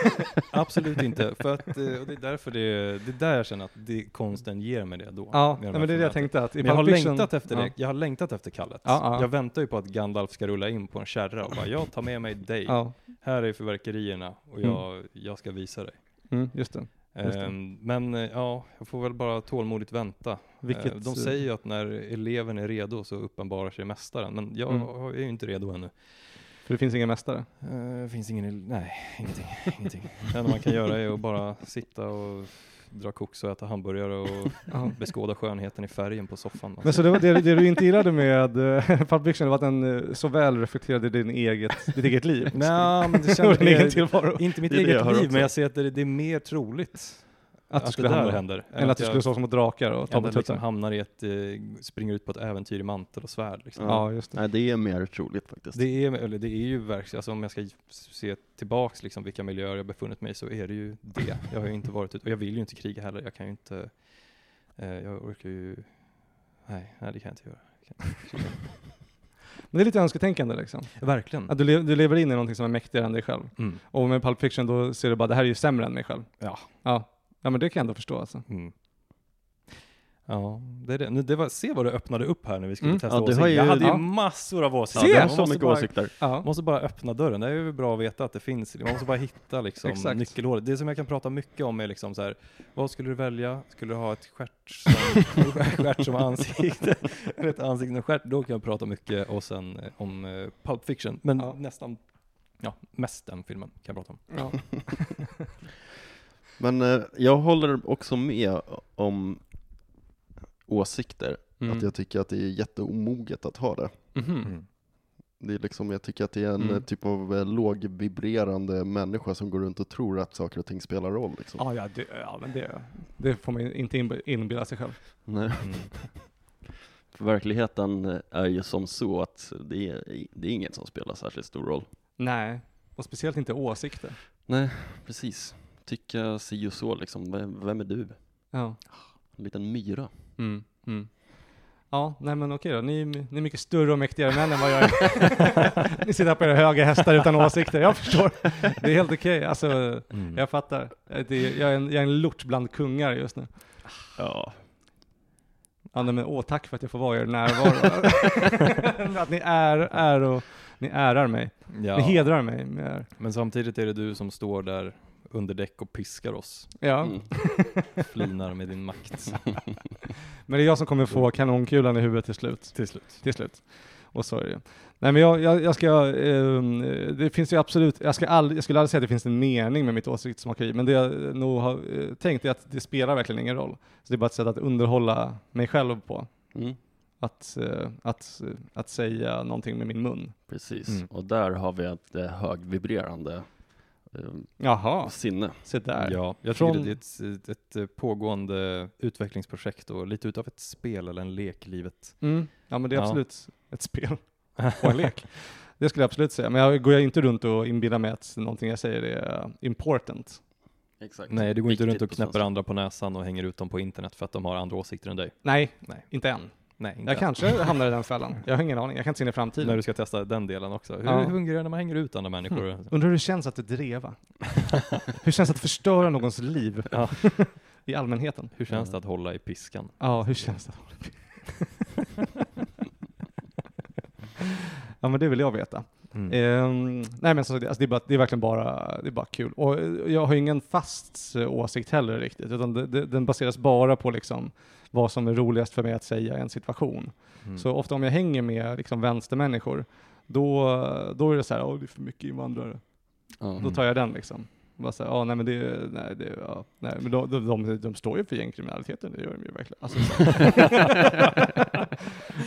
Speaker 1: Absolut inte. För att, eh, och det är därför det, det är där jag känner att det, konsten ger mig det då.
Speaker 2: Ja, nej, men det är det jag tänkte att
Speaker 1: Men jag har
Speaker 2: Fiction-
Speaker 1: längtat efter
Speaker 2: ja.
Speaker 1: det. Jag har längtat efter kallet.
Speaker 2: Ja, ja.
Speaker 1: Jag väntar ju på att Gandalf ska rulla in på en kärra och bara, jag tar med mig dig. Här är fyrverkerierna och jag, jag ska visa dig.
Speaker 2: mm, just det. Det.
Speaker 1: Ehm, men eh, ja, jag får väl bara tålmodigt vänta.
Speaker 2: Vilket,
Speaker 1: Eh, De säger ju att när eleven är redo så uppenbarar sig mästaren, men jag
Speaker 2: Mm.
Speaker 1: är ju inte redo ännu.
Speaker 2: För det finns ingen mästare.
Speaker 1: Uh, finns ingen, nej, ingenting, ingenting. Det enda man kan göra är att bara sitta och dra koks och äta hamburgare och beskåda skönheten i färgen på soffan.
Speaker 2: Men så det, var- det, det du inte gillade med uh, Pulp Fiction var att den eh, så väl reflekterade din eget, ditt eget liv?
Speaker 1: Nej, men det kändes inte mitt eget liv,
Speaker 3: också.
Speaker 1: men jag ser att det, det är mer troligt
Speaker 2: Att du skulle
Speaker 1: det
Speaker 2: hamna,
Speaker 1: händer.
Speaker 2: än att du
Speaker 1: jag-
Speaker 2: skulle slåss mot drakar och ta på
Speaker 1: att liksom hamnar i ett, eh, springer ut på ett äventyr i mantel och svärd. Liksom.
Speaker 2: Ja, just det.
Speaker 3: Nej, det är mer troligt faktiskt.
Speaker 1: Det är, eller det är ju verkligen, alltså om jag ska se tillbaks liksom vilka miljöer jag befunnit mig i så är det ju det. Jag har ju inte varit ute, och jag vill ju inte kriga heller. Jag kan ju inte, eh, jag orkar ju, nej, nej det kan jag inte göra. Jag kan inte.
Speaker 2: Men det är lite önsketänkande liksom.
Speaker 1: Verkligen.
Speaker 2: Att du, le- du lever in i någonting som är mäktigare än dig själv.
Speaker 1: Mm.
Speaker 2: Och med Pulp Fiction då ser du bara, det här är ju sämre än mig själv.
Speaker 1: Ja.
Speaker 2: Ja, ja men det kan jag ändå förstå alltså.
Speaker 1: Mm. Ja, det är det. Nu, det var, se vad det öppnade upp här när vi skulle
Speaker 2: Mm.
Speaker 1: testa
Speaker 3: Ja, du
Speaker 1: åsikter.
Speaker 3: ju-
Speaker 1: Jag hade ju
Speaker 2: ja.
Speaker 1: massor av
Speaker 3: Ja,
Speaker 1: åsikter.
Speaker 2: Se!
Speaker 1: Man
Speaker 3: så
Speaker 1: måste
Speaker 3: mycket
Speaker 1: bara,
Speaker 3: åsikter.
Speaker 2: Ja.
Speaker 1: måste bara öppna dörren. Det är ju bra att veta att det finns. Man måste bara hitta liksom nyckelhålet. Det som jag kan prata mycket om är liksom så här, vad skulle du välja? Skulle du ha ett stjärt som, stjärt som ansikte? Eller ett ansikte med stjärt? Då kan jag prata mycket och sen eh, om eh, Pulp Fiction. Men
Speaker 2: Ja.
Speaker 1: nästan, ja, mest den filmen kan jag prata om.
Speaker 3: Men eh, jag håller också med om åsikter.
Speaker 2: Mm.
Speaker 3: Att jag tycker att det är jätteomoget att ha det.
Speaker 2: Mhm.
Speaker 3: Det är liksom, jag tycker att det är en
Speaker 2: Mm.
Speaker 3: typ av eh, lågvibrerande människa som går runt och tror att saker och ting spelar roll. Liksom.
Speaker 2: Ja, ja, det, ja, men det, det får man inte inb- inbilla sig själv.
Speaker 3: Nej.
Speaker 1: Mm.
Speaker 3: För verkligheten är ju som så att det är, det är inget som spelar särskilt stor roll.
Speaker 2: Nej, och speciellt inte åsikter.
Speaker 3: Nej, precis. Tycka si och så liksom. Vem, vem är du?
Speaker 2: Ja.
Speaker 3: En liten myra.
Speaker 2: Mm. Mm. Ja, nej men okej då. Ni, ni är mycket större och mäktigare män än vad jag är. ni sitter här på era höga hästar utan åsikter. Jag förstår. Det är helt okej. Alltså,
Speaker 1: Mm.
Speaker 2: jag fattar. Det är, jag, är en, jag är en lort bland kungar just nu.
Speaker 3: Ja.
Speaker 2: Ja, nej, men åh, tack för att jag får vara er närvaro. att ni är, är och ni ärar mig.
Speaker 1: Ja.
Speaker 2: Ni hedrar mig med er.
Speaker 1: Men samtidigt är det du som står där under däck och piskar oss.
Speaker 2: Ja,
Speaker 3: Mm.
Speaker 1: Flinar med din makt.
Speaker 2: men det är jag som kommer få kanonkulan i huvudet till slut.
Speaker 1: Till slut.
Speaker 2: till slut. Och så är det. Nej men jag, jag, jag ska, ehm, det finns ju absolut, jag, ska all, jag skulle aldrig säga att det finns en mening med mitt åsiktsmakeri, men det jag nog har eh, tänkt är att det spelar verkligen ingen roll. Så det är bara ett sätt att underhålla mig själv på.
Speaker 3: Mm.
Speaker 2: Att, eh, att, eh, att säga någonting med min mun.
Speaker 3: Precis.
Speaker 1: Mm.
Speaker 3: Och där har vi ett eh, högvibrerande eh,
Speaker 2: Jaha,
Speaker 3: sinne.
Speaker 2: se där.
Speaker 1: Ja, jag
Speaker 2: Från-
Speaker 1: tycker det är ett, ett, ett pågående utvecklingsprojekt och lite utav ett spel eller en lek i livet.
Speaker 2: Mm. Ja men det är
Speaker 1: Ja.
Speaker 2: absolut ett spel och en lek. Det skulle jag absolut säga. Men jag går jag inte runt och inbillar mig att någonting jag säger är important.
Speaker 3: Exakt.
Speaker 1: Nej, du går inte runt och
Speaker 3: Viktigt
Speaker 1: knäpper andra på näsan och hänger ut dem på internet för att de har andra åsikter än dig.
Speaker 2: Nej,
Speaker 1: Nej,
Speaker 2: inte än.
Speaker 1: Nej inte
Speaker 2: Jag kanske hamnar i den fällan. Jag har ingen aning. Jag kan inte se in i framtiden.
Speaker 1: När du ska testa den delen också. Hur
Speaker 2: Ja.
Speaker 1: fungerar det när man hänger ut andra människor?
Speaker 2: Mm. Undrar hur det känns att dreva? hur känns det att förstöra någons liv
Speaker 1: Ja.
Speaker 2: i allmänheten?
Speaker 1: Hur känns det att hålla i piskan?
Speaker 2: Ja, hur känns det? ja, men det vill jag veta.
Speaker 1: Mm.
Speaker 2: Ehm, nej, men så, alltså, det, är bara, det är verkligen bara, det är bara kul. Och eh, jag har ingen fast eh, åsikt heller riktigt, utan det, det, den baseras bara på liksom vad som är roligast för mig att säga i en situation.
Speaker 1: Mm.
Speaker 2: Så ofta om jag hänger med liksom vänstermänniskor, då, då är det så här, åh det är för mycket invandrare.
Speaker 3: Ja.
Speaker 2: Då tar jag den liksom. Bara så här, ja nej men det, nej det, ja, nej men de, de, de, de står ju för gängkriminaliteten, det gör de ju verkligen. Alltså, så.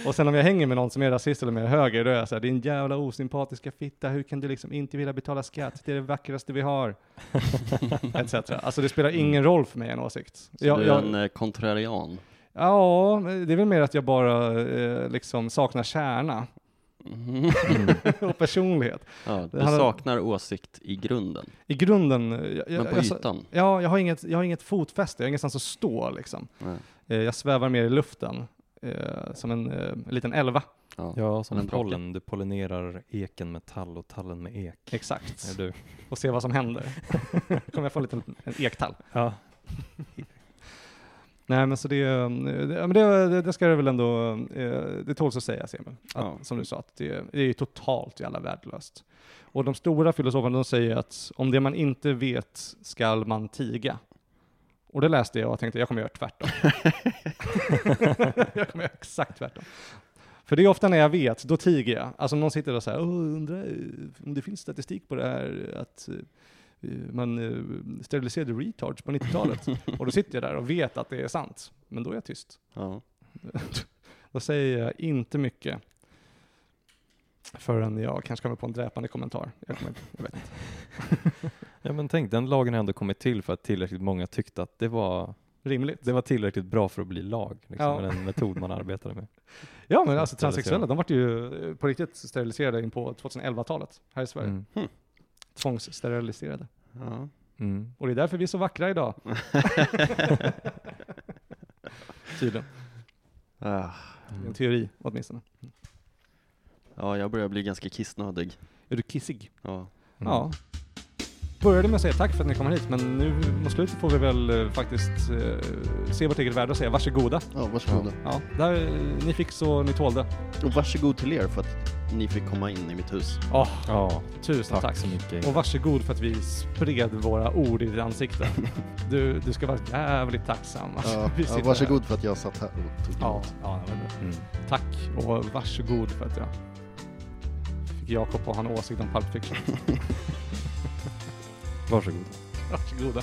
Speaker 2: och sen om jag hänger med någon som är rasist eller mer höger, då är jag så här, din jävla osympatiska fitta, hur kan du liksom inte vilja betala skatt? Det är det vackraste vi har. Etc. Alltså det spelar ingen roll för mig en åsikt.
Speaker 3: Så
Speaker 2: Jag,
Speaker 3: du är
Speaker 2: jag,
Speaker 3: en eh, kontrarian.
Speaker 2: ja, det är väl mer att jag bara eh, liksom saknar kärna
Speaker 3: Mhm.
Speaker 2: och personlighet.
Speaker 3: Ja, du
Speaker 2: Det handlar-
Speaker 3: saknar åsikt i grunden,
Speaker 2: I grunden, eh, jag,
Speaker 3: men på
Speaker 2: jag,
Speaker 3: ytan.
Speaker 2: Ja, jag har inget, jag har inget fotfäste, jag har ingenstans att stå liksom.
Speaker 3: Nej.
Speaker 2: Eh, jag svävar mer i luften, eh, som en, eh, en liten elva.
Speaker 3: Ja.
Speaker 1: Ja, som
Speaker 3: en
Speaker 1: pollen. Du pollinerar eken med tall och tallen med ek.
Speaker 2: Exakt.
Speaker 1: Är du?
Speaker 2: Och se vad som händer. kommer jag få en liten en ektall.
Speaker 1: Ja.
Speaker 2: Nej men så det, eh, det, det, det, ska det väl ändå, eh, det tåls att säga Emil. Att,
Speaker 3: Ja.
Speaker 2: Som du sa, att det, det är totalt jävla värdelöst. Och de stora filosoferna de säger att om det man inte vet skall man tiga. Och det läste jag och tänkte jag kommer göra tvärtom. jag kommer göra exakt tvärtom. För det är ofta när jag vet, då tiger jag. Alltså om någon sitter och säger, undrar om det finns statistik på det här att eh, man eh, steriliserade retards på 90-talet. och då sitter jag där och vet att det är sant. Men då är jag tyst.
Speaker 3: Ja.
Speaker 2: Då säger jag inte mycket förrän jag kanske kommer på en dräpande kommentar. Jag, kommer, jag vet inte.
Speaker 1: Ja men tänk, den lagen har ändå kommit till för att tillräckligt många tyckte att det var,
Speaker 2: Rimligt.
Speaker 1: det var tillräckligt bra för att bli lag, liksom,
Speaker 2: Ja.
Speaker 1: med den metod man arbetade med.
Speaker 2: Ja men
Speaker 1: Så
Speaker 2: alltså transsexuella, de vart ju eh, på riktigt steriliserade in på 2011-talet här i Sverige.
Speaker 1: Mm.
Speaker 2: Tvångssteriliserade.
Speaker 3: Ja.
Speaker 1: Mm.
Speaker 2: Och det är därför vi är så vackra idag. Tydligen.
Speaker 3: Ah.
Speaker 2: En teori åtminstone.
Speaker 3: ja, jag börjar bli ganska kissnödig.
Speaker 2: Är du kissig?
Speaker 3: Ja.
Speaker 1: Mm.
Speaker 2: Ja. Började med att säga tack för att ni kommer hit, men nu mot slutet får vi väl eh, faktiskt eh, se vårt eget värde och säga varsågoda.
Speaker 3: ja, varsågoda.
Speaker 2: Ja, där, ni fick så ni tålde.
Speaker 3: Och varsågod till er för att ni fick komma in i mitt hus.
Speaker 1: Ja,
Speaker 2: tusen
Speaker 1: tack,
Speaker 2: tack.
Speaker 1: så mycket.
Speaker 2: Och varsågod för att vi spred våra ord i ditt ansikte. Du, du ska vara jävligt tacksam.
Speaker 4: Ja,
Speaker 2: vi
Speaker 4: ja, varsågod för att jag satt här och tog
Speaker 2: Här. Ja,
Speaker 4: emot.
Speaker 2: ja.
Speaker 1: Mm.
Speaker 2: tack och varsågod för att jag fick Jakob att ha en åsikt om Pulp Fiction.
Speaker 1: Varsågod.
Speaker 2: Varsågoda.